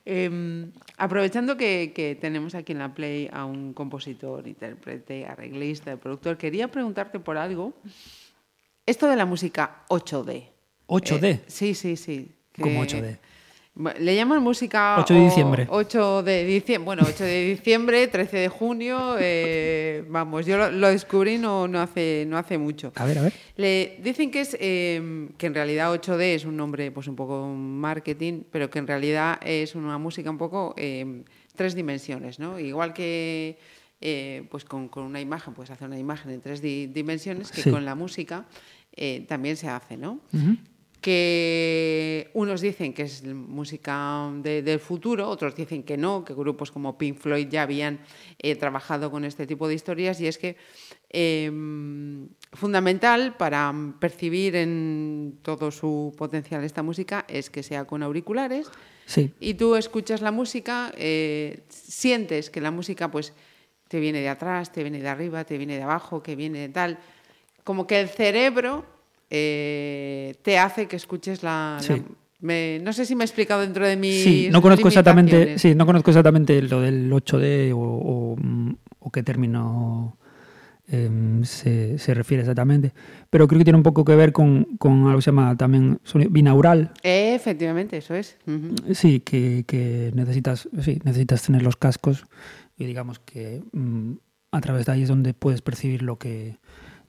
Em, aprovechando que, que tenemos aquí en la Play a un compositor, intérprete, arreglista, productor, quería preguntarte por algo. Esto de la música 8D. 8D. Eh, sí, sí, sí. que- ¿Cómo 8D? Le llaman música... 8 de diciembre. 8 de diciembre, bueno, 8 de diciembre, 13 de junio, eh, vamos, yo lo, lo descubrí no, no, hace, no hace mucho. A ver, a ver. Le dicen que es eh, que en realidad 8D es un nombre pues un poco marketing, pero que en realidad es una música un poco eh, tres dimensiones, ¿no? Igual que eh, pues con, con una imagen puedes hacer una imagen en tres di- dimensiones, que Sí. con la música eh, también se hace, ¿no? Que unos dicen que es música de- del futuro, otros dicen que no, que grupos como Pink Floyd ya habían eh, trabajado con este tipo de historias y es que eh, fundamental para percibir en todo su potencial esta música es que sea con auriculares. Sí, y tú escuchas la música, eh, sientes que la música pues te viene de atrás, te viene de arriba, te viene de abajo, que viene de tal, como que el cerebro eh, te hace que escuches la, Sí. Me- no sé si me he explicado dentro de mi. Sí, no conozco exactamente, sí, no conozco exactamente lo del 8D o, o, mm, o qué término em, se, se refiere exactamente, pero creo que tiene un poco que ver con, con algo que se llama también sonido binaural, efectivamente, eso es. Sí, que, que necesitas, sí, necesitas tener los cascos y digamos que mm, a través de ahí es donde puedes percibir lo que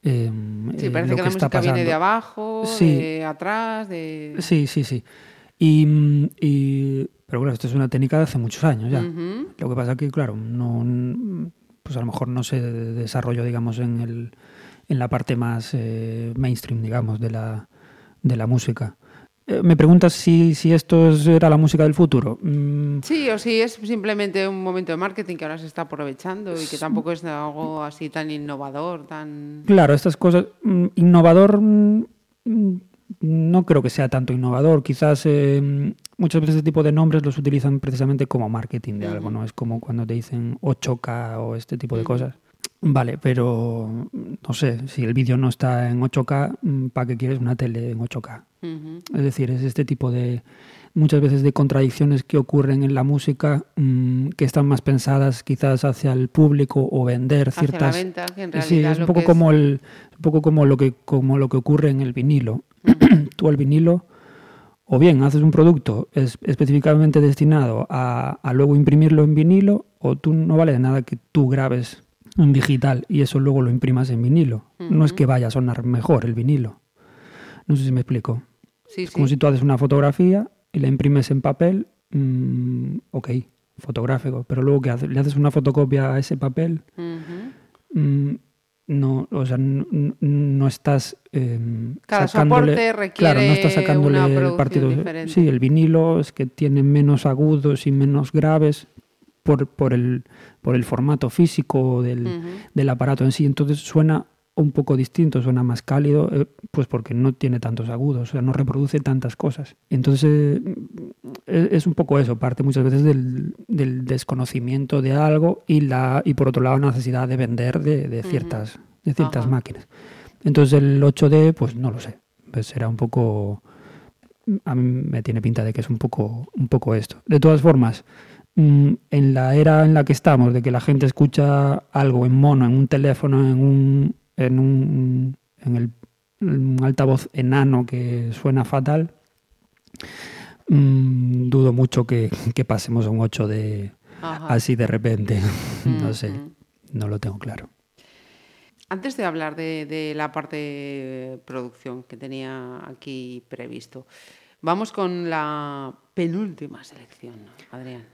em, Sí, eh, parece lo que, la está música viene de abajo, Sí. de atrás, de. Sí, sí, sí. Y, y- pero claro, esto es una técnica de hace muchos años ya. Lo que pasa que, claro, no, pues a lo mejor no se desarrolló, digamos, en, el, en la parte más eh, mainstream, digamos, de la, de la música. Me preguntas si, si esto es- era la música del futuro. Mm, Sí, o sí, es simplemente un momento de marketing que ahora se está aprovechando y que tampoco es algo así tan innovador, tan... Claro, estas cosas. mm, Innovador. mm, No creo que sea tanto innovador. Quizás eh, muchas veces este tipo de nombres los utilizan precisamente como marketing de algo, ¿no? Es como cuando te dicen 8K o este tipo de cosas. Vale, pero no sé, si el vídeo no está en 8K, ¿para qué quieres una tele en 8K? Es decir, es este tipo de muchas veces de contradicciones que ocurren en la música mm, que están más pensadas quizás hacia el público o vender Hacia la ciertas venta, que en Sí, es un lo poco que como el un poco como lo que como lo que ocurre en el vinilo. Tú al vinilo o bien haces un producto es- específicamente destinado a, a luego imprimirlo en vinilo o tú no vale de nada que tú grabes en digital y eso luego lo imprimas en vinilo. No es que vaya a sonar mejor el vinilo. No sé si me explico. Sí, Es como sí. si tú haces una fotografía y la imprimes en papel, mm, ok, fotográfico, pero luego que le haces una fotocopia a ese papel, mm, no, o sea, no estás eh, Cada sacándole, soporte requiere claro, no estás sacándole el partido. diferente. Sí, el vinilo es que tiene menos agudos y menos graves por, por el por el formato físico del, del aparato en sí, entonces suena un poco distinto, suena más cálido, eh, pues porque no tiene tantos agudos, o sea, no reproduce tantas cosas. Entonces eh, es, es un poco eso, parte muchas veces del, del desconocimiento de algo y la y por otro lado la necesidad de vender de, de ciertas de ciertas máquinas. Entonces el 8D, pues no lo sé, pues será un poco a mí me tiene pinta de que es un poco un poco esto. De todas formas, mm, en la era en la que estamos, de que la gente escucha algo en mono, en un teléfono, en un, en un, en el un altavoz enano que suena fatal, mm, dudo mucho que, que pasemos a un 8 de Ajá. así de repente. no sé, no lo tengo claro. Antes de hablar de, de la parte de producción que tenía aquí previsto, vamos con la penúltima selección, Adrián.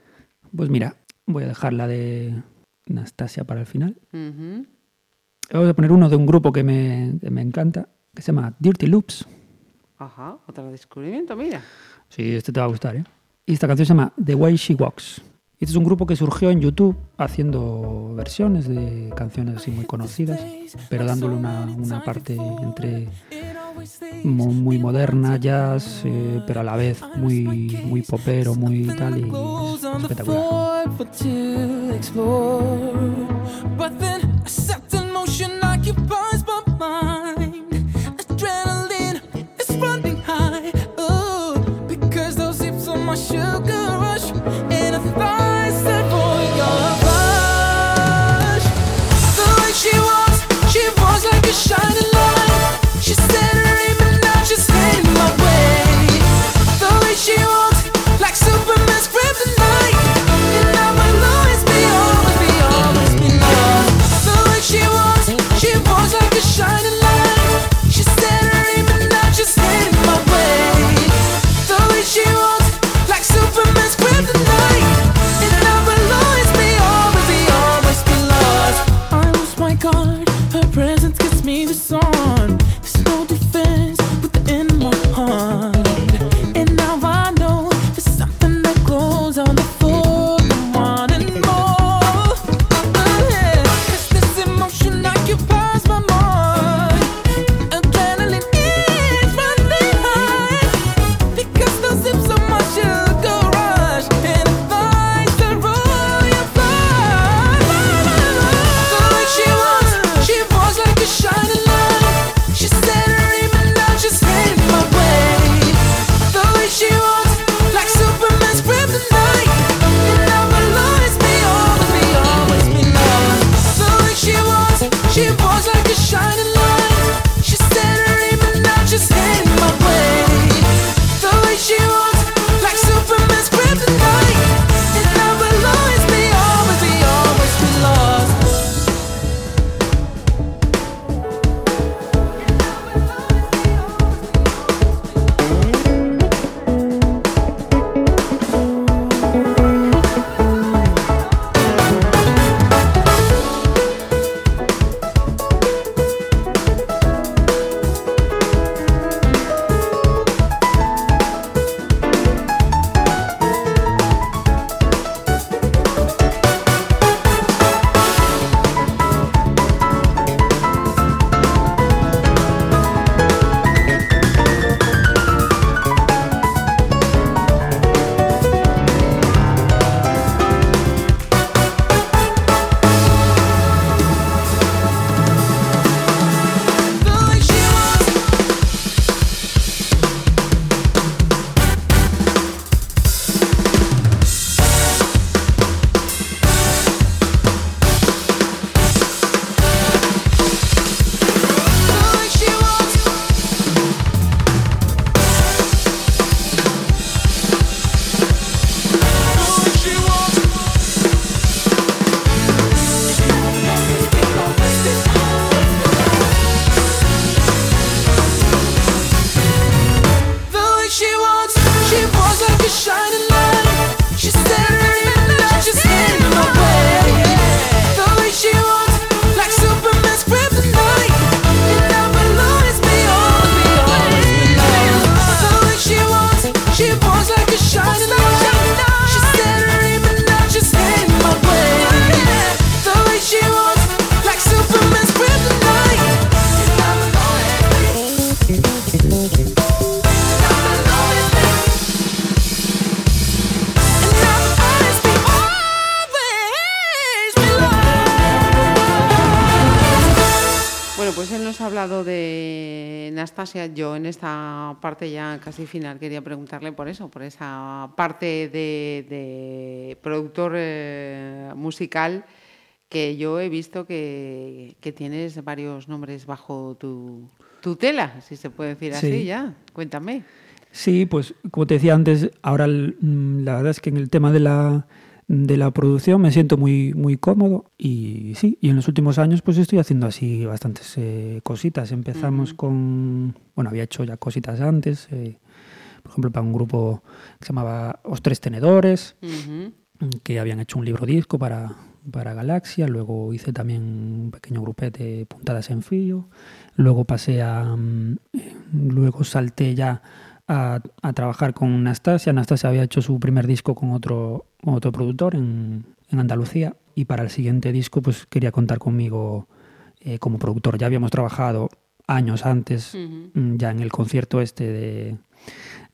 Pues mira, voy a dejar la de Anastasia para el final. Ujú. Voy a poner uno de un grupo que me, que me encanta, que se llama Dirty Loops. Ajá, otro descubrimiento, mira. Sí, este te va a gustar, ¿eh? Y esta canción se llama The Way She Walks. Este es un grupo que surgió en YouTube haciendo versiones de canciones así muy conocidas, pero dándole una, una parte entre mo- muy moderna, jazz, eh, pero a la vez muy, muy popero, muy tal, y es espectacular. Sugar parte ya casi final quería preguntarle por eso, por esa parte de, de productor eh, musical que yo he visto que, que tienes varios nombres bajo tu tutela, si se puede decir así Sí. ya. Cuéntame. Sí, pues como te decía antes, ahora mm, la verdad es que en el tema de la, de la producción me siento muy, muy cómodo y sí, y en los últimos años pues estoy haciendo así bastantes eh, cositas. Empezamos con, bueno, había hecho ya cositas antes, eh, por ejemplo para un grupo que se llamaba Os Tres Tenedores, que habían hecho un libro disco para, para Galaxia, luego hice también un pequeño grupete Puntadas en Fío, luego pasé a... mm, eh, luego salté ya a, a trabajar con Anastasia, Anastasia había hecho su primer disco con otro, con otro productor en, en Andalucía y para el siguiente disco pues quería contar conmigo eh, como productor, ya habíamos trabajado años antes mm, ya en el concierto este de,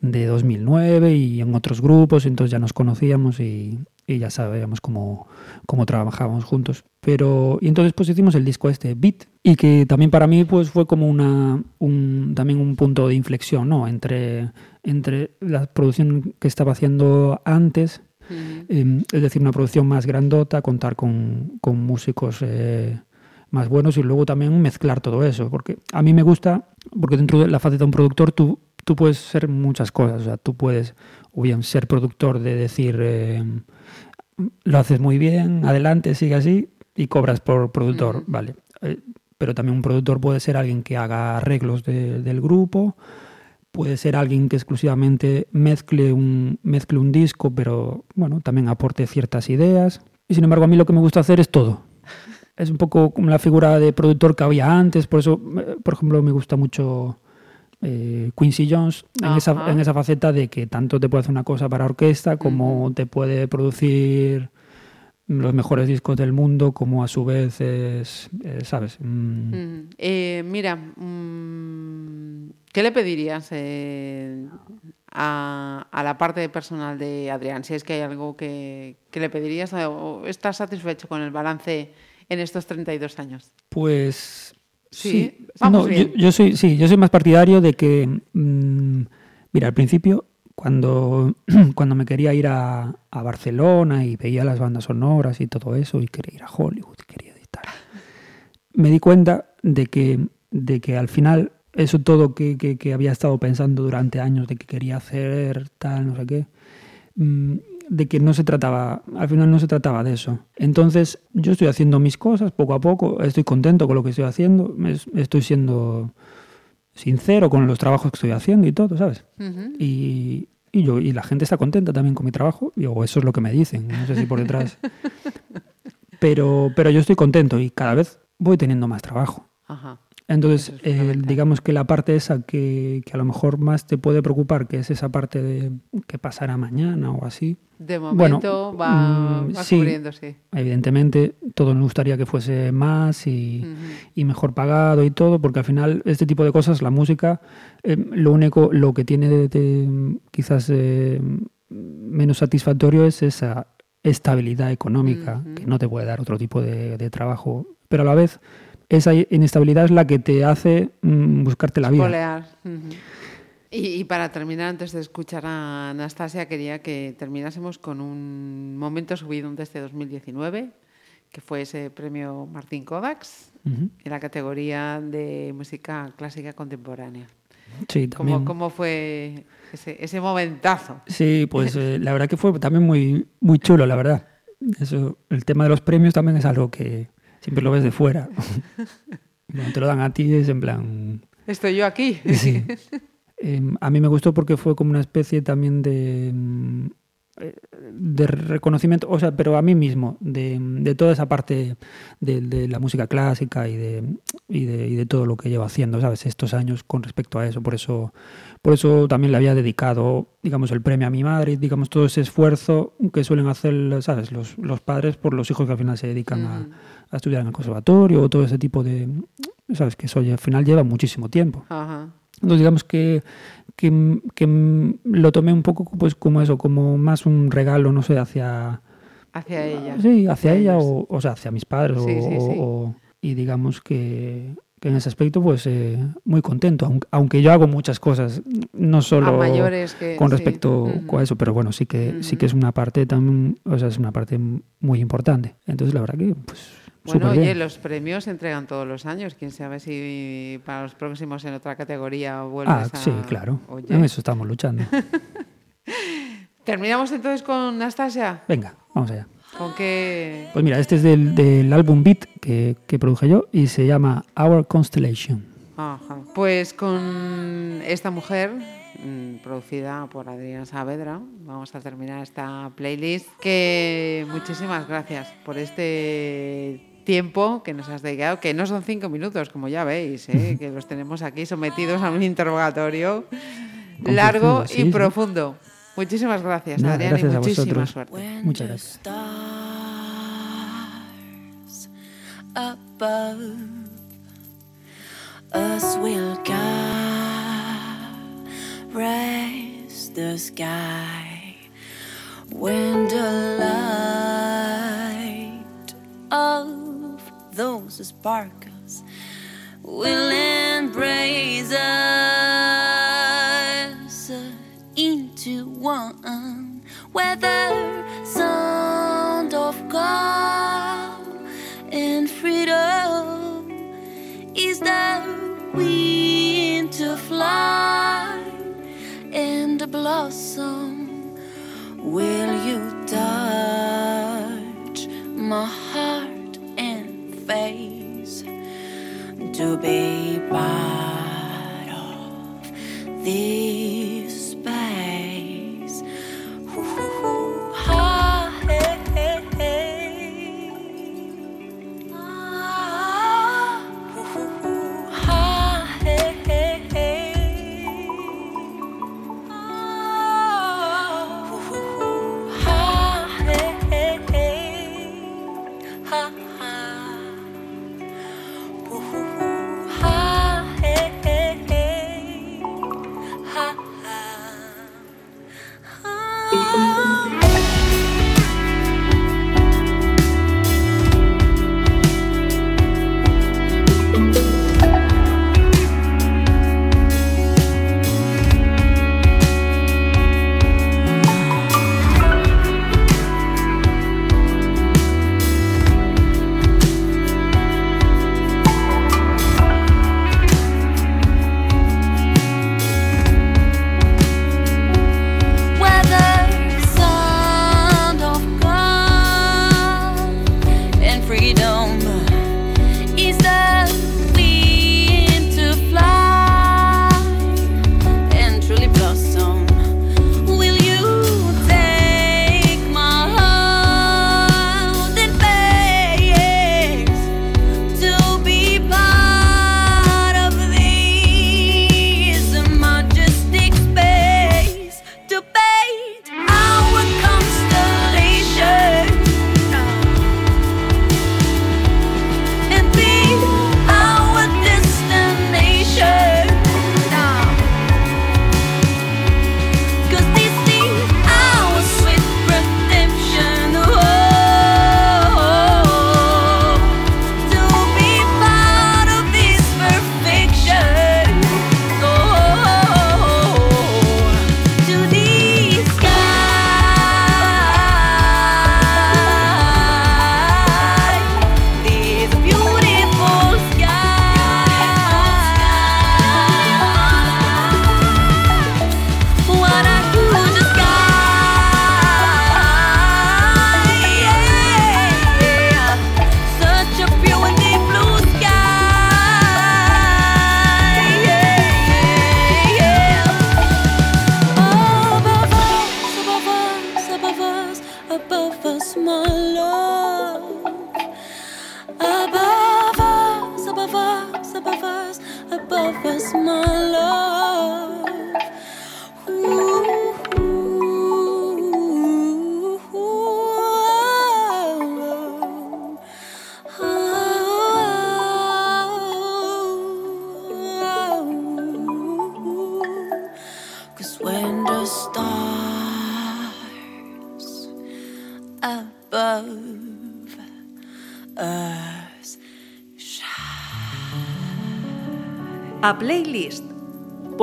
de 2009 y en otros grupos, entonces ya nos conocíamos y, y ya sabíamos cómo, cómo trabajábamos juntos. Pero, y entonces pues hicimos el disco este, Beat, y que también para mí pues fue como una, un, también un punto de inflexión, ¿no? Entre, entre la producción que estaba haciendo antes, Ujú. eh, es decir, una producción más grandota, contar con, con músicos eh, más buenos y luego también mezclar todo eso, porque a mí me gusta, porque dentro de la faceta de un productor tú, tú puedes ser muchas cosas, o sea, tú puedes o bien ser productor de decir, eh, lo haces muy bien, adelante, sigue así y cobras por productor, vale. Eh, pero también un productor puede ser alguien que haga arreglos de- del grupo, puede ser alguien que exclusivamente mezcle un, mezcle un disco, pero bueno, también aporte ciertas ideas. Y sin embargo, a mí lo que me gusta hacer es todo. Es un poco como la figura de productor que había antes, por eso, eh, por ejemplo, me gusta mucho eh, Quincy Jones en esa, en esa faceta de que tanto te puede hacer una cosa para orquesta como te puede producir los mejores discos del mundo, como a su vez es, eh, ¿sabes? Mm, Mm, eh, mira, mm, ¿qué le pedirías eh, a, a la parte personal de Adrián? Si es que hay algo que, que le pedirías o estás satisfecho con el balance en estos 32 años. Pues Sí, sí, vamos No, yo, bien. yo soy sí, yo soy más partidario de que mm, mira, al principio cuando cuando me quería ir a, a Barcelona y veía las bandas sonoras y todo eso y quería ir a Hollywood quería tal, me di cuenta de que de que al final eso todo que, que- que había estado pensando durante años de que quería hacer tal no sé qué mm, de que no se trataba, al final no se trataba de eso. Entonces, yo estoy haciendo mis cosas poco a poco, estoy contento con lo que estoy haciendo, es- estoy siendo sincero con los trabajos que estoy haciendo y todo, ¿sabes? Y, y yo y la gente está contenta también con mi trabajo, y, o eso es lo que me dicen, no sé si por detrás. Pero, pero yo estoy contento y cada vez voy teniendo más trabajo. Ajá. Entonces, eh, digamos que la parte esa que, que a lo mejor más te puede preocupar, que es esa parte de qué pasará mañana o así, De Bueno, momento va, mm, va sí. cubriéndose. evidentemente todos nos gustaría que fuese más y, mejor pagado y todo, porque al final este tipo de cosas, la música, eh, lo único, lo que tiene de, de, quizás eh, menos satisfactorio es esa estabilidad económica que no te puede dar otro tipo de, de trabajo, pero a la vez esa inestabilidad es la que te hace mm, buscarte la vida. Polear. Ujú. Y, y para terminar, antes de escuchar a Anastasia, quería que terminásemos con un momento subido de este 2019, que fue ese premio Martín Kodaks Ujú. en la categoría de música clásica contemporánea. Sí, también. ¿Cómo, cómo fue ese, ese momentazo? Sí, pues eh, la verdad que fue también muy, muy chulo, la verdad. Eso, el tema de los premios también es algo que siempre lo ves de fuera. Cuando te lo dan a ti es en plan... Estoy yo aquí. Sí. em, a mí me gustó porque fue como una especie también de, mm, eh, de reconocimiento, o sea, pero a mí mismo, de, de toda esa parte de, de la música clásica y de, y, de, y de todo lo que llevo haciendo, ¿sabes? Estos años con respecto a eso. Por eso, por eso también le había dedicado, digamos, el premio a mi madre, digamos, todo ese esfuerzo que suelen hacer, ¿sabes? Los, los padres por los hijos que al final se dedican a, a estudiar en el conservatorio o todo ese tipo de, ¿sabes? Que eso al final lleva muchísimo tiempo. Ajá. Entonces digamos que, que, que lo tomé un poco pues como eso, como más un regalo, no sé, hacia... Hacia ella. Sí, hacia ella o, o sea, hacia mis padres. o- Sí, sí, sí. o- y digamos que, que en ese aspecto pues eh, muy contento, aunque, aunque yo hago muchas cosas, no solo A mayores que... con respecto a eso, pero bueno, sí que, sí que es una parte también, o sea, es una parte muy importante. Entonces la verdad que pues Bueno, oye, bien. los premios se entregan todos los años. Quién sabe si para los próximos en otra categoría vuelves Ah, a... sí, claro. Oye. En eso estamos luchando. Terminamos entonces con Nastasia. Venga, vamos allá. ¿Con qué...? Pues mira, este es del, del álbum Beat que, que produje yo y se llama Our Constellation. Ajá. Pues con esta mujer, mm, producida por Adrián Saavedra, vamos a terminar esta playlist. Que muchísimas gracias por este tiempo que nos has dedicado, que no son cinco minutos, como ya veis, ¿eh? que los tenemos aquí sometidos a un interrogatorio Con largo profundo, y sí. profundo. Muchísimas gracias, Nada, Adrián, gracias y a muchísima vosotros. suerte. Muchas gracias. stars above us will caress the sky when the light of those sparkles. Will embrace us into one where to be